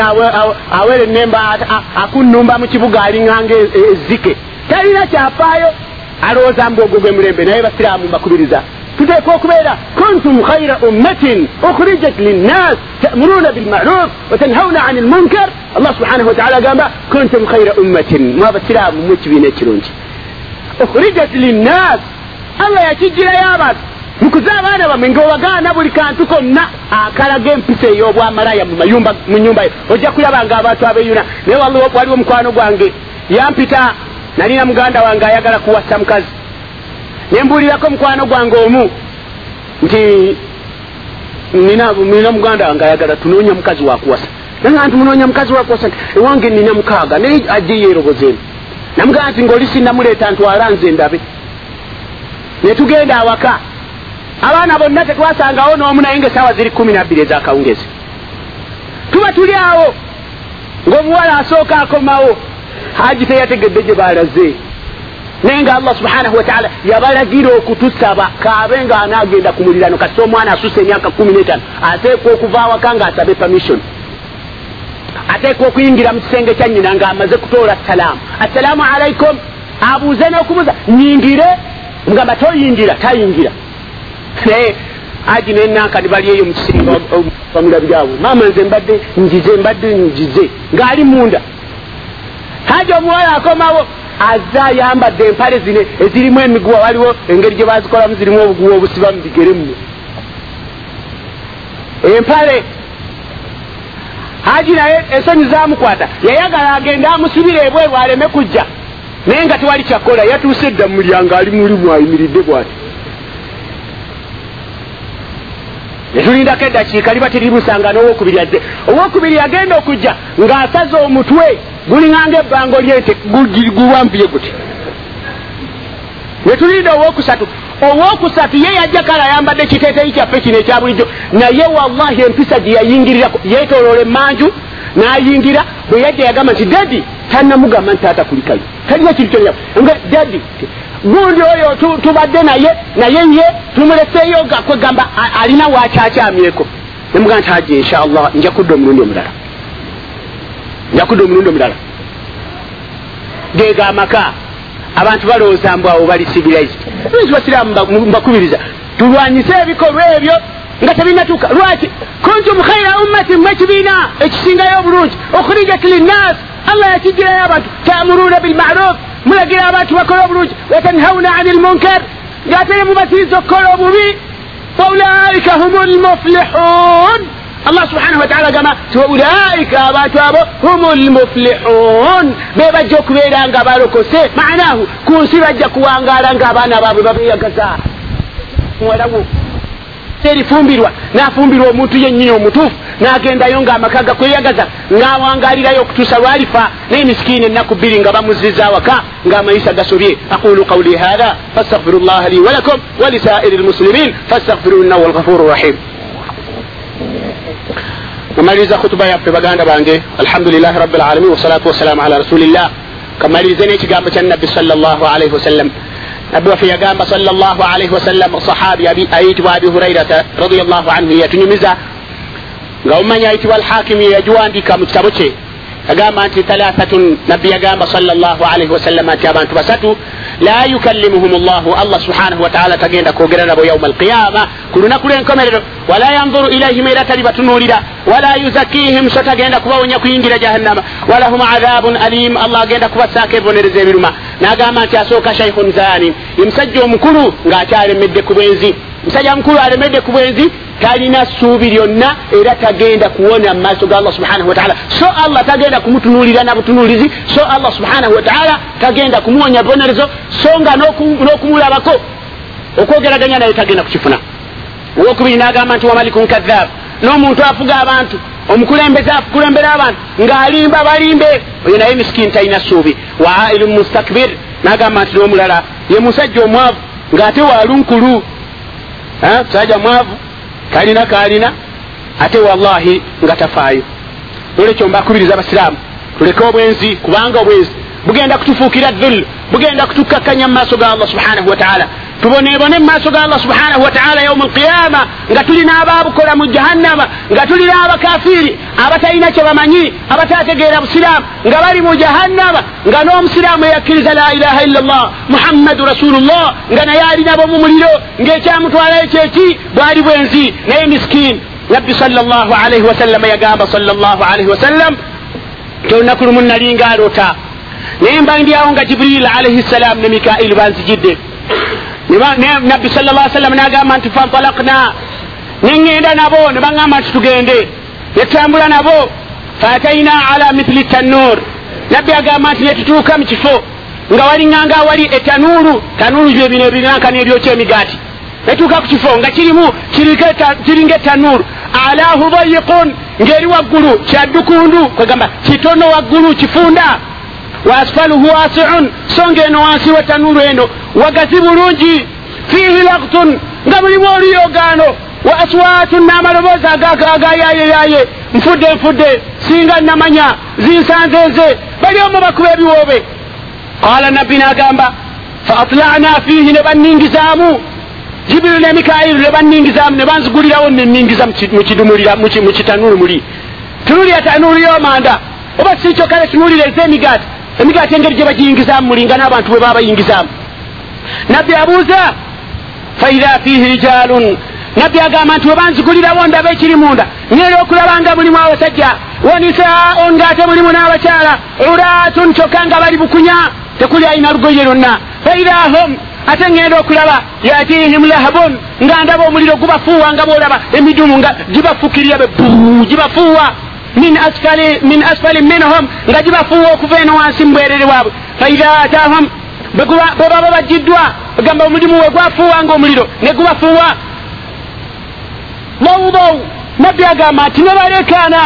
awere enemba akunnumba mu kibuga alinganga ezzike. Talina kyafaayo alowooza mbu ogwo gwe mulembe naye basiraamu mbakubiriza. Tuteeka okubeera kuntum khaira ummatin ukhrijat linnas ta'muruna bilmaruf watanhauna ani lmunkar allah subhanahu wataala agamba kuntum khaira ummatin. Mwe abasiraamu mu ekibiina ekirungi ukhrijat linnas allah yakijjirayo abantu. Mukuze abaana bamwe ngaobagaana buli kantu konna akalaga empisa ey'obwamalaya mu nyumba yo ojja kulaba nga abantu abeyuna naye waliwo mukwano gwange. Yampita nalina muganda wange ayagala kuwasa mukazi. Nembuulirako mukwano gwange omu nti nina muganda wange ayagala tunoonya mukazi wakuwasa naga nti munoonya mukazi wakuwasa nti ewange nina mukaaga naye ajje yeerobozeemu namugamba nti ngaoli sinamuleeta ntwala nze ndabe. Netugenda awaka. Abaana bonna tetwasangawo n'omu naye nga esaawa ziri kumi nabbiri ezakawungezi. Tuba tuli awo ng'omuwala asooka akomawo haji teyategedde gye balaze naye nga allah subhanahu wataala yabalagira okutusaba kaabe nga anaagenda ku mulirano kati omwana asusa emyaka kumi n'etaano ateekwa okuva awaka ng'asabe permission ateekwa okuyingira mu kisenge kya nyina ng'amaze kutoola salaamu assalaamu alaikum abuuze n'okubuuza nyingire mugamba toyingira tayingira. Aji nenankani bali eyo mukisinga bamulabyabwe maama nze mbadde njize mbadde njize. Ng'ali munda. Haji omuwala akomawo azze ayambadde empale zine ezirimu emiguwa. Waliwo engeri gye bazikolamu zirimu obuguwa obusiba mu bigere mwe empale haji naye ensonyi zamukwata yayagala agende amusibire ebweru aleme kujja. Naye nga tewali kyakola yatuuse edda mu mulyango ali muli mwayimiridde bwati. Netulindako eddakiika liba terimusanga n'owokubiri adde. Owokubiri yagenda okujja ng'asaze omutwe gulinganga ebbango lyente guwambuye guti. Netulinda owokusatu owokusatu ye yajja kale ayambadde kiteeteyi kyaffe kino ekya bulijjo. Naye wallahi empisa gye yayingirirako yeetoloola emanju n'ayingira bwe yajja yagamba nti dadi tannamugamba nti taata kulikayo. Talina kintu kyona dadi gundi oyo tubadde naye naye ye tumuleseeyo kwegamba alina wakyakyamyeko nemugamba nti haji inshallah nja kudda omulundi omulala. Nja kudda omulundi omulala. Geega amaka abantu balowooza mbu awo bali civilized. Lwaki basiraamu mbakubiriza tulwanyise ebikolwa ebyo nga tebinatuuka lwaki? Kuntum khaira ummatin mu ekibiina ekisingayo obulungi okhurijat linnas allah yakijirayo abantu tamuruuna bilmaruf mulagira abantu bakola obulungi watanhauna ani lmunkar ng'ate ne mubatiriza okukola obubi faulaika hum lmuflihun allah subhanahu wataala agamba ti ulaika abantu abo hum lmuflihun be bajja okubeera nga balokose manahu ku nsi bajja kuwangaala ngaabaana baabwe babeyagaza muwalawo erifumbirwa nafumbirwa omuntu yennyini omutuufu nagendayo ngaamaka gakweyagaza ngaawangalirayo okutuusa lwalifa naye misikiini ennaku bbiri nga bamuziza waka ngaamayisa gasobye aqulu qawli hatha fastaghfiru llaha li walakum walisairi lmuslimin fastaghfiru innahu alghafuru rahim namaliriza khutuba yaffe baganda bange alhamdulilahi rabi lalamin wasalatu wassalamu ala rasulillah. Kamalirize n'ekigambo kya nabbi alaihi wasallam nabbi waffe yagamba alaihi wasallam sahabi ayitibwa abi hurairata radiallahu anhu yatunyumiza. Nga omumanya ayitibwa alhakimu yagiwandika mu kitabo kye yagamba nti thalathatun nabbi yagamba sallallahu alaihi wasallama nti abantu basatu la yukallimuhum llahu allah subhanahu wataala tagenda kwogera nabo yauma alqiyama ku lunaku lwenkomerero wala yanzuru ilaihim era tali batunuulira wala yuzakihim so tagenda kubawonya kuyingira jahannama walahum adhabun alim allah agenda kubasaako ebibonereza ebiruma. Nagamba nti asooka shaikhun zani ye musajja omukulu ng'akyalemedde ku bwenzi musajja mukulu alemedde ku bwenzi talina ssuubi lyonna era tagenda kuwona mu maaso ga allah subhanahu wataala so allah tagenda kumutunuulira na butunuulizi so allah subhanahu wataala tagenda kumuwonya bibonerezo so nga n'okumulabako. Okwogeraganya naye tagenda kukifuna. Owokubiri nagamba nti wamalikun kadhab n'omuntu afuga abantu omukulembeze akulembera abantu ng'alimba balimbe. Oyo naye misikini talina ssuubi wa ailun mustakbir. Nagamba nti n'omulala ye musajja omwavu ng'ate walunkulu musajja mwavu kalina kalina. Ate wallahi nga tafaayo. Olwekyo mbakubiriza abasiraamu tuleke obwenzi kubanga obwenzi bugenda kutufuukira dhul bugenda kutukakkanya mu maaso ga allah subhanahu wataala tubonebone mu maaso ga allah subhanahu wataala yauma alqiyama nga tulina ababukola mu jahannama nga tulina abakafiiri abatalina kye bamanyi abatategeera busiraamu nga bali mu jahannama nga n'omusiraamu eyakkiriza la ilaha illa llah muhammadu rasulullah nga naye alinabo mu muliro ng'ekyamutwalayo kyeki bwali bwenzi naye miskini nabbi sal llah alaihi wasallama yagamba sal llah alaihi wasallam tolunaku lumu nalinga alota naye mba ndyawo nga jibril alaihi ssalam ne mikailu banzijidde nabbi sal llah sallam nagamba nti fantalakna neŋŋenda nabo ne baŋŋamba nti tugende. Netutambula nabo faataina ala mithili tanur. Nabbi agamba nti netutuuka mu kifo nga waliŋŋanga wali etanuuru tanuuru byebino ebinankani ebyokya emigaati. Netuuka ku kifo nga kirimu kiringa etanuuru alahu dayiqun ng'eri waggulu kyaddukundu kwegamba kitono waggulu kifunda wa asfaluhu wasiun so ngaeno wansi wa tanuuru eno wagazi bulungi fihi laktun nga mulimu oluyogaano wa aswatun n'amaloboozi agayayeyaye nfudde nfudde singa namanya zinsanzenze bali omu bakuba ebiwoobe qala nabbi n'agamba fa atlana fihi ne banningizaamu jibiru ne mikairu ne banningizaamu ne banzigulirawo neningiza mu kitanuulu muli tunulira tanuulu y'omanda oba sikyo kale tunulira ez'emigaati emigaati engeri gye bagiyingizaamu mulinga n'abantu bwe baba bayingizaamu nabbi abuuza faidha fihi rijalun nabbi agamba nti webanzigulirawo ndaba ekiri munda ngeri okulaba nga mulimu abasajja wanisaun ng'ate mulimu n'abakyala uratun kyokka nga bali bukunya tekuli ayina lugoye lwonna. Faidha hum ate ŋŋenda okulaba yatihim lahabun nga ndaba omuliro gubafuuwa nga bwolaba emidumu nga gibafukirya be buu gibafuuwa min asfali min asfali minhum. Nga gibafuuwa okuva eno wansi mubwerere bwabwe. Faidha atahum bwe baba bagiddwa gamba omulimu we gwafuuwa nga omuliro ne gubafuuwa. Dawdaw nabbi agamba nti ne balekaana.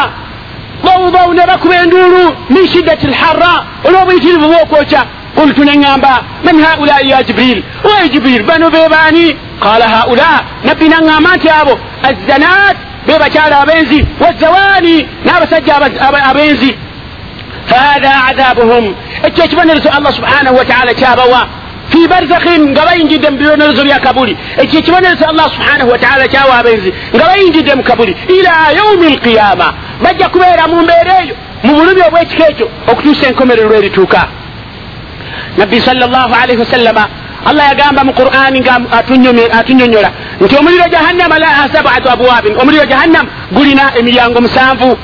Dawdaw ne bakuba enduulu min shiddati lharra olw'obuyitirivu bwokwokya qultu neŋŋamba man haulai ya jibril? Oye jibril bano be baani? Qala haula nabbi naŋŋamba nti abo azzanat be bakyala abenzi wazawani n'abasajja abenzi fahada adabuhum ekyo ekibonerezo allah subhanahu wataala kyabawa fi barzakhin nga bayingidde mu bibonerezo bya kabuli ekyo ekibonerezo allah subhanahu wataala kyawa abenzi nga bayingidde mu kabuli ila yaumi alqiyama bajja kubeera mu mbeera eyo mu bulumi obwekiko ekyo okutuusa enkomerero erituuka nabbi salllahu alaihi wasallama allah yagamba mu qur'ani nga atunyonyola. Nti omuliro jahannama laha sabatu abwabin omuliro jahannama gulina emiryango musanvu.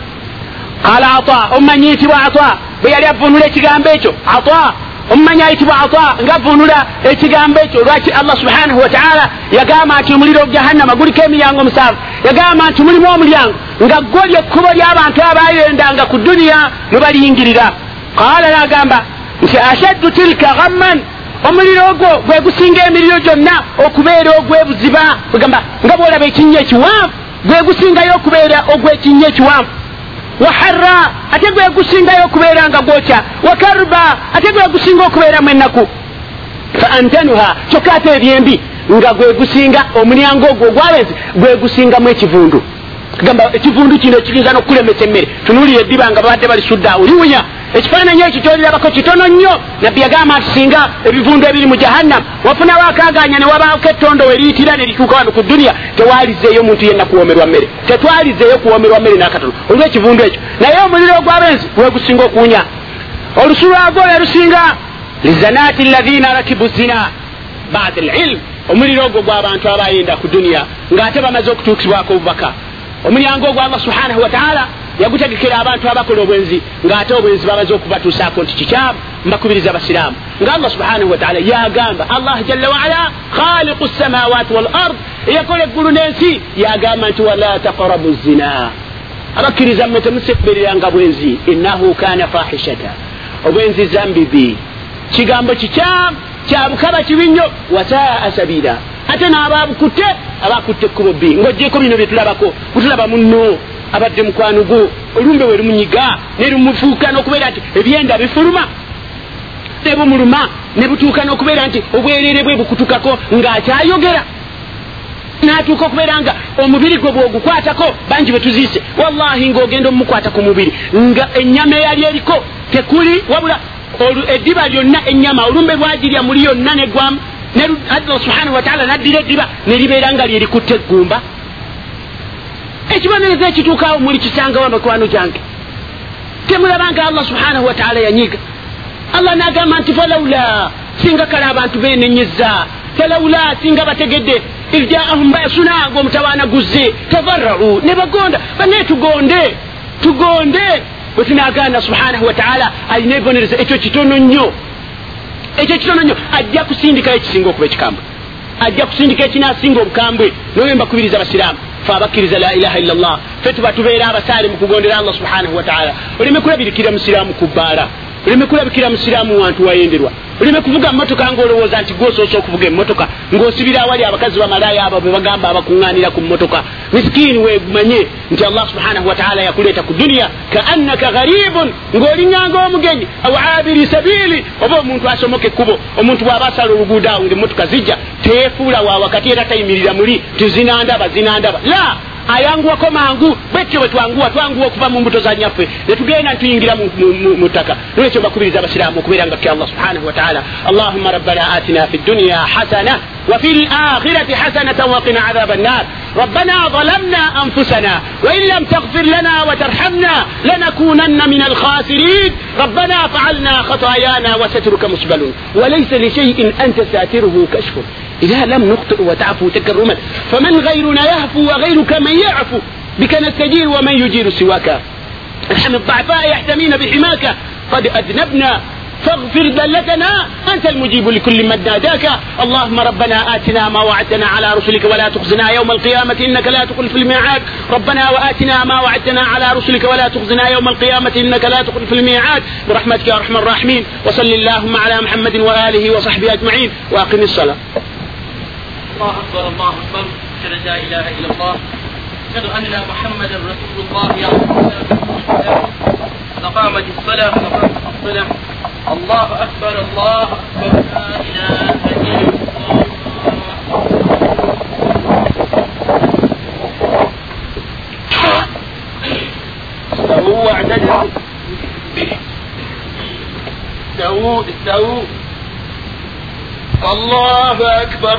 Qala ata omumanyiyitibwa ata bwe yali avunula ekigambo ekyo ata omumanyi ayitibwa ata ngavunula ekigambo ekyo lwaki allah subhanahu wataala yagamba nti omuliro jahannama guliko emiryango musaavu yagamba nti mulimu omulyango nga gwo lyekkubo ly'abantu abayendanga ku duniya mwebaliyingirira qaala nagamba nti ashaddu tilka ghamman omuliro ogwo gwe gusinga emiriro gyonna okubeera ogwebuziba egamba nga bwolaba ekinnya ekiwanvu gwe gusingayo okubeera ogwekinnya ekiwanvu. Waharra ate gwe gusingayo okubeera nga gwokya. Wakarba ate gwe gusinga okubeeramu ennaku. Fa antanuha kyokka ate ebyembi nga gwe gusinga omulyango ogwo ogwabenzi gwe gusingamu ekivundu. Gamba ekivundu kino kiyinza nokulemesa emmere. Tunuulire eddiba nga babadde balisudde awo liwunya ekifaananyi ekyo kyolirabako kitono nnyo nabbi yagamba nti singa ebivundu ebiri mu jahannam wafunawo akaganya ne wabaako ettondo we liyitira ne lituuka wano ku duniya tewalizeeyo muntu yenna kuwomerwa mmere. Tetwalizeeyo kuwomerwa mmere nakatono. Olwekivundu ekyo. Naye omuliro ogwabenzi wegusinga okuwunya. Olusu lwagwo lerusinga lizanaati lazina rakibu zina bada lilmu omuliro ogwo gw'abantu abayenda ku duniya ng'ate bamaze okutuukibwako obubaka. Omulyango ogwo allah subhanahu wataala yagutegekera abantu abakola obwenzi ng'ate obwenzi bamaze okubatuusaako nti kikyabu mbakubiriza abasiraamu. Nga allah subhanahu wataala yagamba allah jalla waala khaliqu samawati wal ard eyakola eggulu n'ensi yagamba nti wala taqrabu zina abakkiriza mmwe temusebereranga bwenzi. Innahu kana fahishata. Obwenzi zambibi kigambo kikyamu kyabukaba kibi nnyo. Wasaa sabira ate n'ababukutte abakutte ekkubo bbi ng'ogyeko bino bye tulabako kutulaba munno abadde mukwano gwo olumbe we lumunyiga ne lumufuuka n'okubeera nti ebyenda bifuluma. Ne bumuluma ne butuuka n'okubeera nti obwereere bwe bukutukako ng'akyayogera. N'atuuka okubeera nga omubiri gwe bw'ogukwatako bangi bwe tuziise wallahi ng'ogenda omumukwata ku mubiri nga ennyama eyali eriko tekuli wabula eddiba lyonna ennyama olumbe lwagirya muli yonna negwamu allah subhanahu wataala naddira eddiba ne libeera nga lyerikutte eggumba ekibonerezo ekituukaawo muli kisangawo mikwano gyange temulabanga allah subhanahu wataala yanyiga. Allah nagamba nti falawula singa kale abantu benenyeza falawula singa bategedde. Irjaahum basuna ngaomutawaana guzze. Tavarau ne bagonda. Bane tugonde tugonde. Bwe tunaganda subhanahu wataala alina ebibonerezo ekyo kitono nnyo. Ekyo kitono nnyo. Ajja kusindikayo ekisinga okuba ekikambwe. Ajja kusindika ekinasinga obukambwe. Noyo mbakubiriza abasiraamu fe abakkiriza la ilaha illa llah fe tuba tubeera abasaale mu kugondera allah subhanahu wataala oleme kulabirikira musiraamu ku bbaala oleme kulabikira musiraamu wantu wayenderwa. Oleme kuvuga motoka ngaolowooza nti gwosoose okuvuga emotoka ng'osibira awali abakazi bamalaaya abo be bagamba abakuŋŋaanira ku motoka miskiini wegumanye nti allah subhanahu wataala yakuleeta ku duniya kaannaka gharibun ng'oliŋŋanga omugenyi aw abiri sabiili oba omuntu asomoka ekkubo omuntu bw'aba asala oluguudo awo ngaemotoka zijja teefuula wa wakati era tayimirira muli ti zinandaba zinandaba la ayanguwako mangu bwetyo bwe twanguwa twanguwa okuva mu mbuto za nyaffe. Ne tugenda netuyingira mu ttaka. Nolwekyo mbakubiriza abasiraamu okubeera nga tutya allah subhanahu wataala allahuma rabbana atina fi dduniya hasana وفي الآخرة حسنة وقنا عذاب النار ربنا ظلمنا أنفسنا وإن لم تغفر لنا وترحمنا لنكونن من الخاسرين ربنا فعلنا خطايانا وسترك مسبل وليس لشيء أنت ساتره كشفه إذا لم نخطئ وتعفو تلك الرمل فمن غيرنا يهفو وغيرك من يعفو بك نستجير ومن يجير سواك. ارحم الضعفاء يحتمين بحماك قد أذنبنا فاغفر ذلتنا أنت المجيب لكل ما ناداك. اللهم ربنا آتنا ما وعدتنا على رسلك ولا تخزنا يوم القيامة إنك لا تخلف الميعاد. ربنا وآتنا ما وعدتنا على رسلك ولا تخزنا يوم القيامة إنك لا تخلف الميعاد. برحمتك يا أرحم الراحمين وصل اللهم على محمد وآله وصحبه أجمعين وأقم الصلاة. الله أكبر الله أكبر. أشهد أن لا إله إلا الله. أشهد أن محمدا رسول الله. يا فقامت الصلاة فقامت الصلاة الله أكبر الله أكبر. لا إله إلا الله. استووا واعتدلوا استووا استووا. الله أكبر.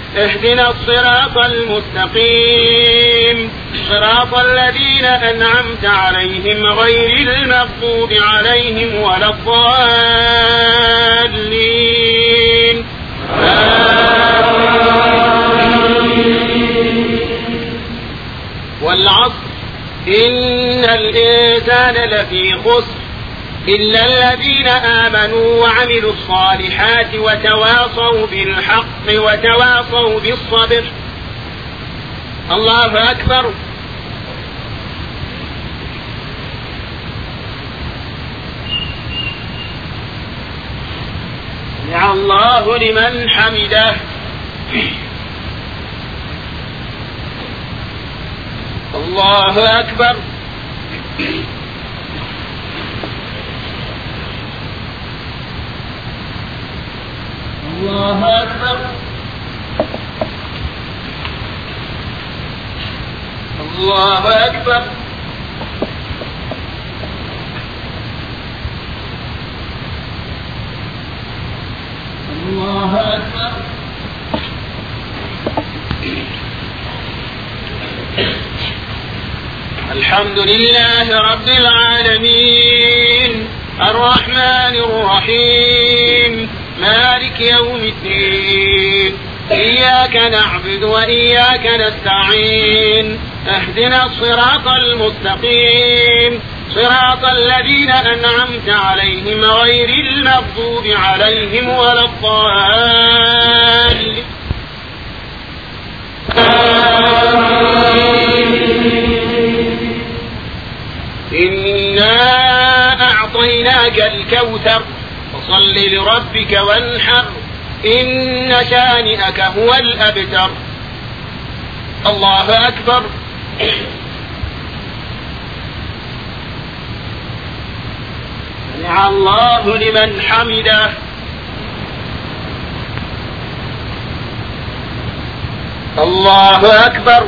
اهدنا الصراط المستقيم. صراط الذين أنعمت عليهم غير المغضوب عليهم ولا الضالين. والعصر. إن الإنسان لفي خسر. إلا الذين آمنوا وعملوا الصالحات وتواصوا بالحق وتواصوا بالصبر. الله أكبر. سمع الله لمن حمده. الله أكبر. الله أكبر. الله أكبر. الله أكبر. الحمد لله رب العالمين. الرحمن الرحيم. مالك يوم الدين. إياك نعبد وإياك نستعين. اهدنا الصراط المستقيم. صراط الذين أنعمت عليهم غير المغضوب عليهم ولا الضالين. إنا أعطيناك الكوثر. فصل لربك وانحر إن شانئك هو الأبتر. الله أكبر. سمع الله لمن حمده. الله أكبر.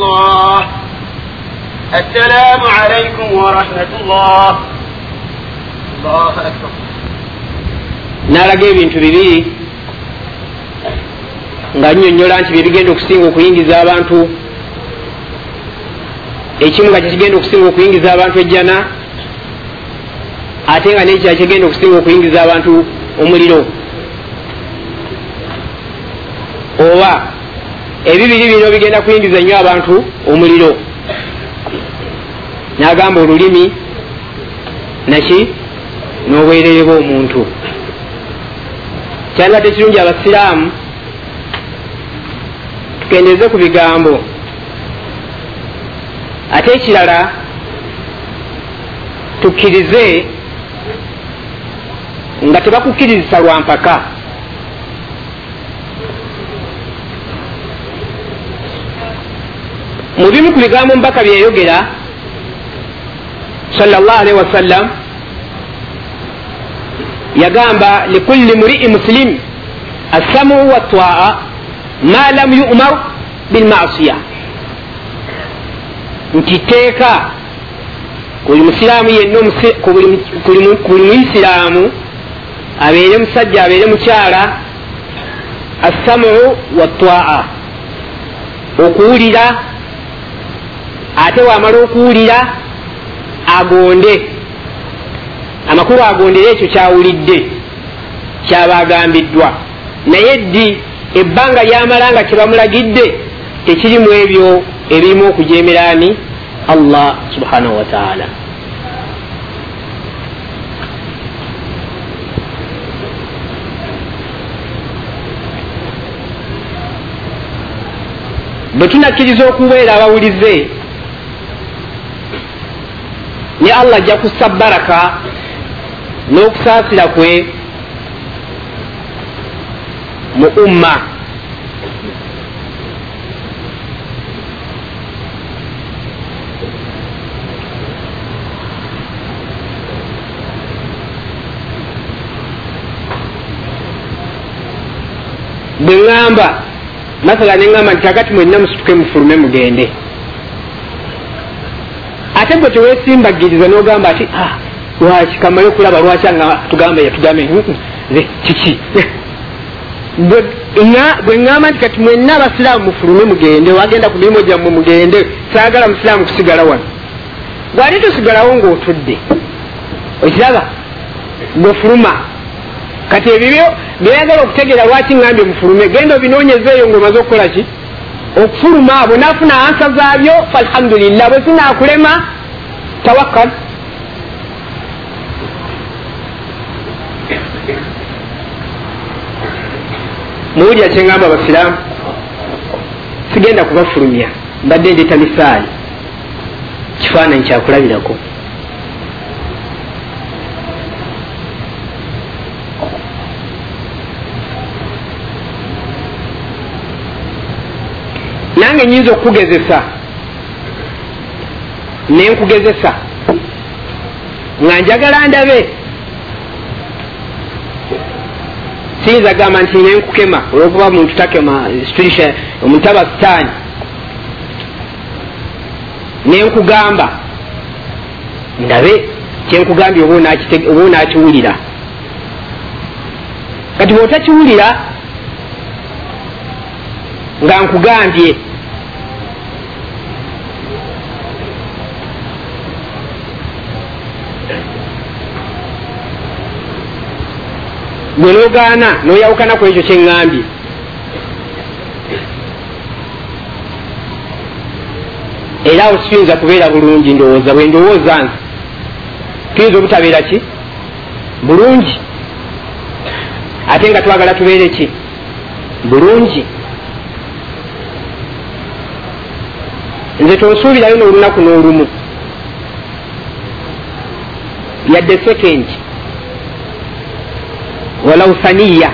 الله السلام عليكم ورحمة الله الله أكبر n'alaga ebintu bibiri nga nnyonnyola nti bye bigenda okusinga okuyingiza abantu ekimu nga kyekigenda okusinga okuyingiza abantu ejjana ate nga nekirala kigenda okusinga okuyingiza abantu omuliro oba ebibiri bino bigenda kuyingiza nnyo abantu omuliro. Nagamba olulimi naki? N'obwerere bw'omuntu. Kyandibadde kirungi abasiraamu. Tukendeeze ku bigambo. Ate ekirala tukkirize nga tebakukkirizisa lwa mpaka mu bimu ku bigambo mubaka byeyogera salllah alaihi wasallam yagamba likulli murii muslim assamu watwaa ma lam yumar bilmasiya nti teeka buli musiraamu yenna buli muisiraamu abeere musajja abeere mukyala assamu watwaa okuwulira ate wamala okuwulira agonde. Amakulu agondere ekyo kyawulidde kyaba agambiddwa naye ddi ebbanga lyamala nga kyebamulagidde tekirimu ebyo ebirimu okujemerani allah subhanahu wataala bwe tunakkiriza okubeera abawulize ne allah ajja kussa baraka n'okusaasira kwe mu umma. Bwe ŋŋamba masala neŋŋamba nti kakati mwenna musituke mufulume mugende ate gwe teweesimbagiriza n'ogamba ati ah, lwaki? Kamale okulaba lwaki anga tugambe yatugambe ze kiki? Bwe ŋŋamba nti kati mwenna abasiraamu mufulume mugende wagenda ku mirimu gyammwe mugende saagala musiraamu kusigala wano. Gwali tosigalawo ng'otudde? Okiraba? Gwefuluma kati ebibyo byoyagala okutegeera lwaki ŋambye mufulume? Genda obinoonyezeeyo ngaomaze okukola ki? Okufuluma abo naafuna ansa zaabyo faalhamdulillah bwe sinaakulema tawakkal. Muwulira kyeŋŋamba abasiraamu sigenda kubafulumya. Mbadde ndeeta misaali kifaananyi kyakulabirako nange nyinza okukugezesa nenkugezesa. Nga njagala ndabe. Siyinza gamba nti nenkukema olwokuba muntu takema situlisha omuntu aba sitaani nenkugamba. Ndabe kyenkugambye oba onakiwulira. Kati bwotakiwulira nga nkugambye gwe nogaana noyawukana ku ekyo kyeŋŋambye. Era awo sikiyinza kubeera bulungi ndowooza bwe ndowooza nze tuyinza obutabeera ki? Bulungi. Ate nga twagala tubeere ki? Bulungi. Nze tonsuubirayo n'olunaku n'olumu. Yadde sekendi walau saniya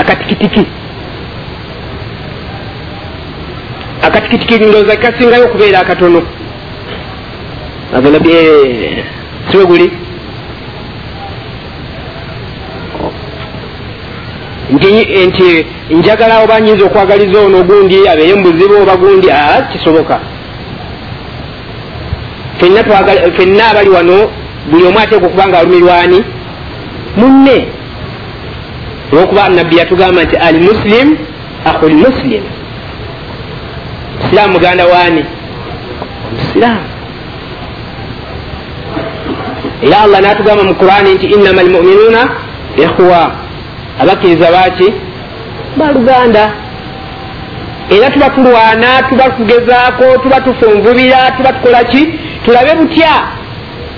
akatikitiki akatikitiki ndooza kasingayo okubeera akatono agalaby siwe guli. Nti njagala oba nyinza okwagaliza ono ogundi abeere mubuzibu oba gundi kisoboka. Fenna abali wano buli omu ateeka okuba nga alumirwani munne olwokuba nabbi yatugamba nti al muslim akhul muslim. Musiraamu muganda waani musiraamu era allah natugamba mu qurani nti innama almuminuuna ikhwa. Abakkiriza baki baluganda era tuba tulwana tuba tugezaako tuba tufunvubira tuba tukola ki tulabe butya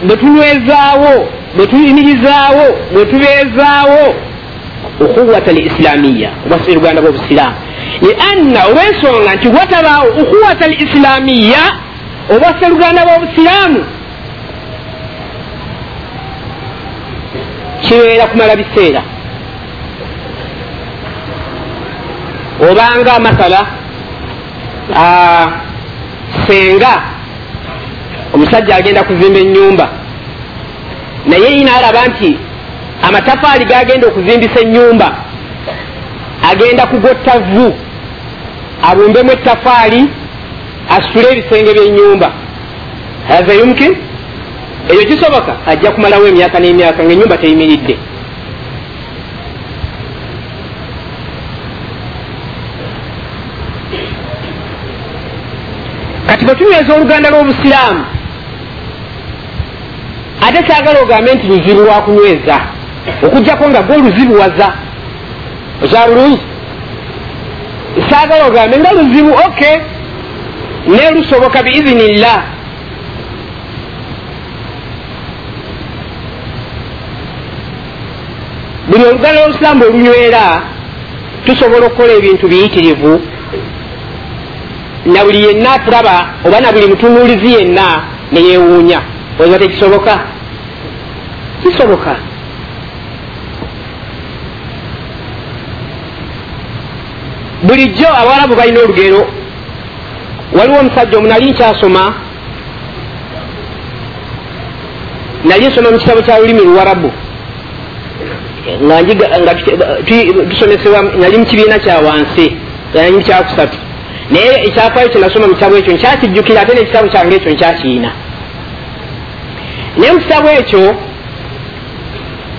bwe tunywezaawo bwe tuyimirizaawo bwe tubeezaawo ukhuwata al islamiya obwasiruganda bwobusiraamu lianna olwensonga nti watabaawo ukhuwata al islamiya obwasiruganda bwobusiraamu kibeera kumala biseera obanga masala senga. Omusajja agenda kuzimba enyumba naye yina alaba nti amatafaali gagenda okuzimbisa enyumba agenda kugotta vvu. Abumbemu ettafaali asitule ebisenge byenyumba haza yumkin ekyo kisoboka ajja kumalawo emyaka n'emyaka ngaenyumba teyimiridde. Kati bwetunyweza oluganda lw'obusiraamu ate kyagala ogambe nti luzibu lwakunyweza okugjako nga gwe oluzibuwaza okya bulungi saagala ogambe nga luzibu ok. Naye lusoboka biizinillah. Buli oluganda lw'obusiraamu bwe lunywera tusobola okukola ebintu biyitirivu. Na buli yenna atulaba oba na buli mutunuulizi yenna neyewuunya oiba tekisoboka? Kisoboka bulijjo abawalabu balina olugero. Waliwo omusajja omu nali nkyasoma nali nsoma mu kitabo kya lulimi luwarabu nga tusomesebwa nali mu kibiina kya wansi nali mu kyakusatu. Naye ekyafaayo kyenasoma mu kitabo ekyo nkyakijjukira ate nekitabo kyange ekyo nkyakiina. Naye mu kitabo ekyo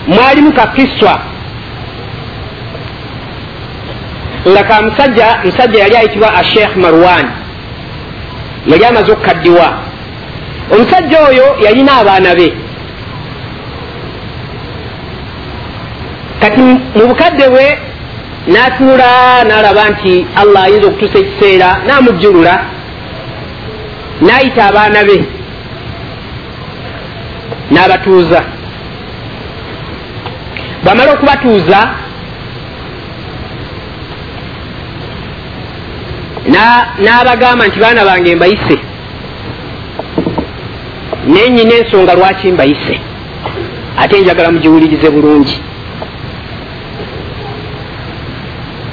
mwalimu kakiswa nga ka musajja musajja yali ayitibwa ashekh marwan. Yali amaze okukaddiwa. Omusajja oyo yalina abaana be. Kati mu bukadde bwe n'atuula n'alaba nti allah ayinza okutuusa ekiseera n'amujjulula n'ayita abaana be n'abatuuza. Bwamala okubatuuza n'abagamba nti baana bange mbayise. Naye nyina ensonga lwaki mbayise? Ate njagala mugiwulirize bulungi.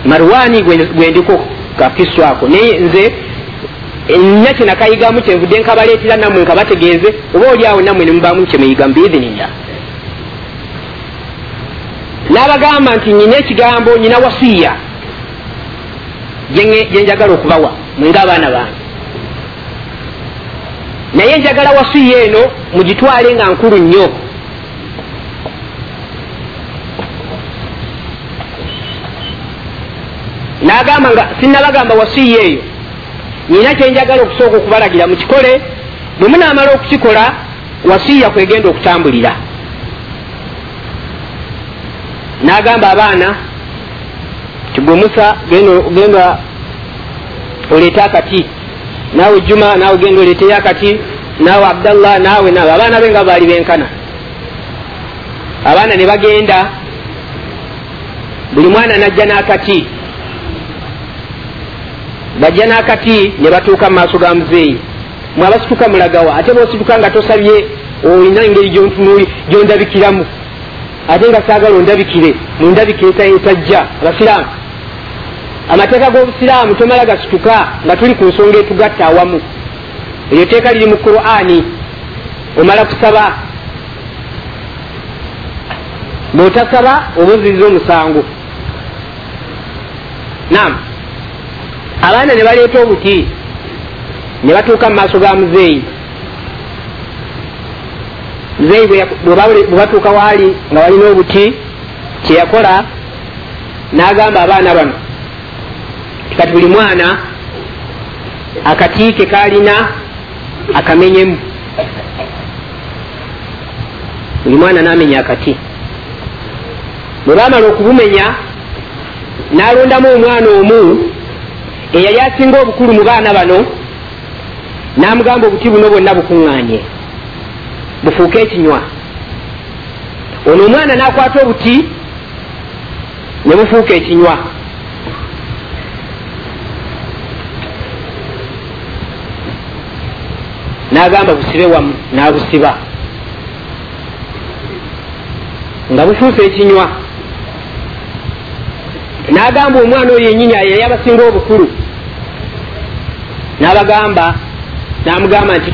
Marwani gwendiko kakiswako naye nze nnya kyenakayigamu kyenvudde nkabaleetera nammwe nkabategeeze oba oli awo nammwe nemubamu kyemuyigamu biidhinillah n'abagamba nti nyina ekigambo nyina wasiya gyenjagala okubawa mwenga abaana bange. Naye njagala wasiya eno mugitwale nga nkulu nnyo. N'agamba nga sinnabagamba wasiya eyo. Nyina kyenjagala okusooka okubalagira mukikole bwe munaamala okukikola wasiya kwegenda okutambulira. N'agamba abaana tigwe musa genda oleete akati. Naawe juma naawe genda oleeteyo akati. Naawe abdallah naawe naawe. Abaana be nga baali benkana. Abaana ne bagenda. Buli mwana najja n'akati. Bajja n'akati ne batuuka mu maaso ga muzeeyi. Mwabasituka mulagawa ate bosituka nga tosabye olina engeri gyontunuli gyondabikiramu. Ate nga saagala ondabikire mundabikire etajja abasiraamu amateeka g'obusiraamu tomala gasituka nga tuli ku nsonga etugatta awamu. Eryo teeka liri mu qurani omala kusaba. Bw'otasaba obuziriza omusango. Nam abaana ne baleeta obuti ne batuuka mu maaso ga muzeeyi. Muzeeyi bwe batuuka waali nga walina obuti kyeyakola n'agamba abaana bano kati buli mwana akati ke kalina akamenyemu. Buli mwana n'amenya akati. Bwe baamala okubumenya n'alondamu omwana omu eyali asinga obukulu mu baana bano n'amugamba obuti buno bwonna bukuŋŋaanye. Bufuuke ekinywa. Ono omwana n'akwata obuti ne bufuuka ekinywa n'agamba busibe wamu n'abusiba. Nga bufuuse ekinywa. N'agamba omwana oyo yenyini yali abasinga obukulu. N'abagamba n'amugamba nti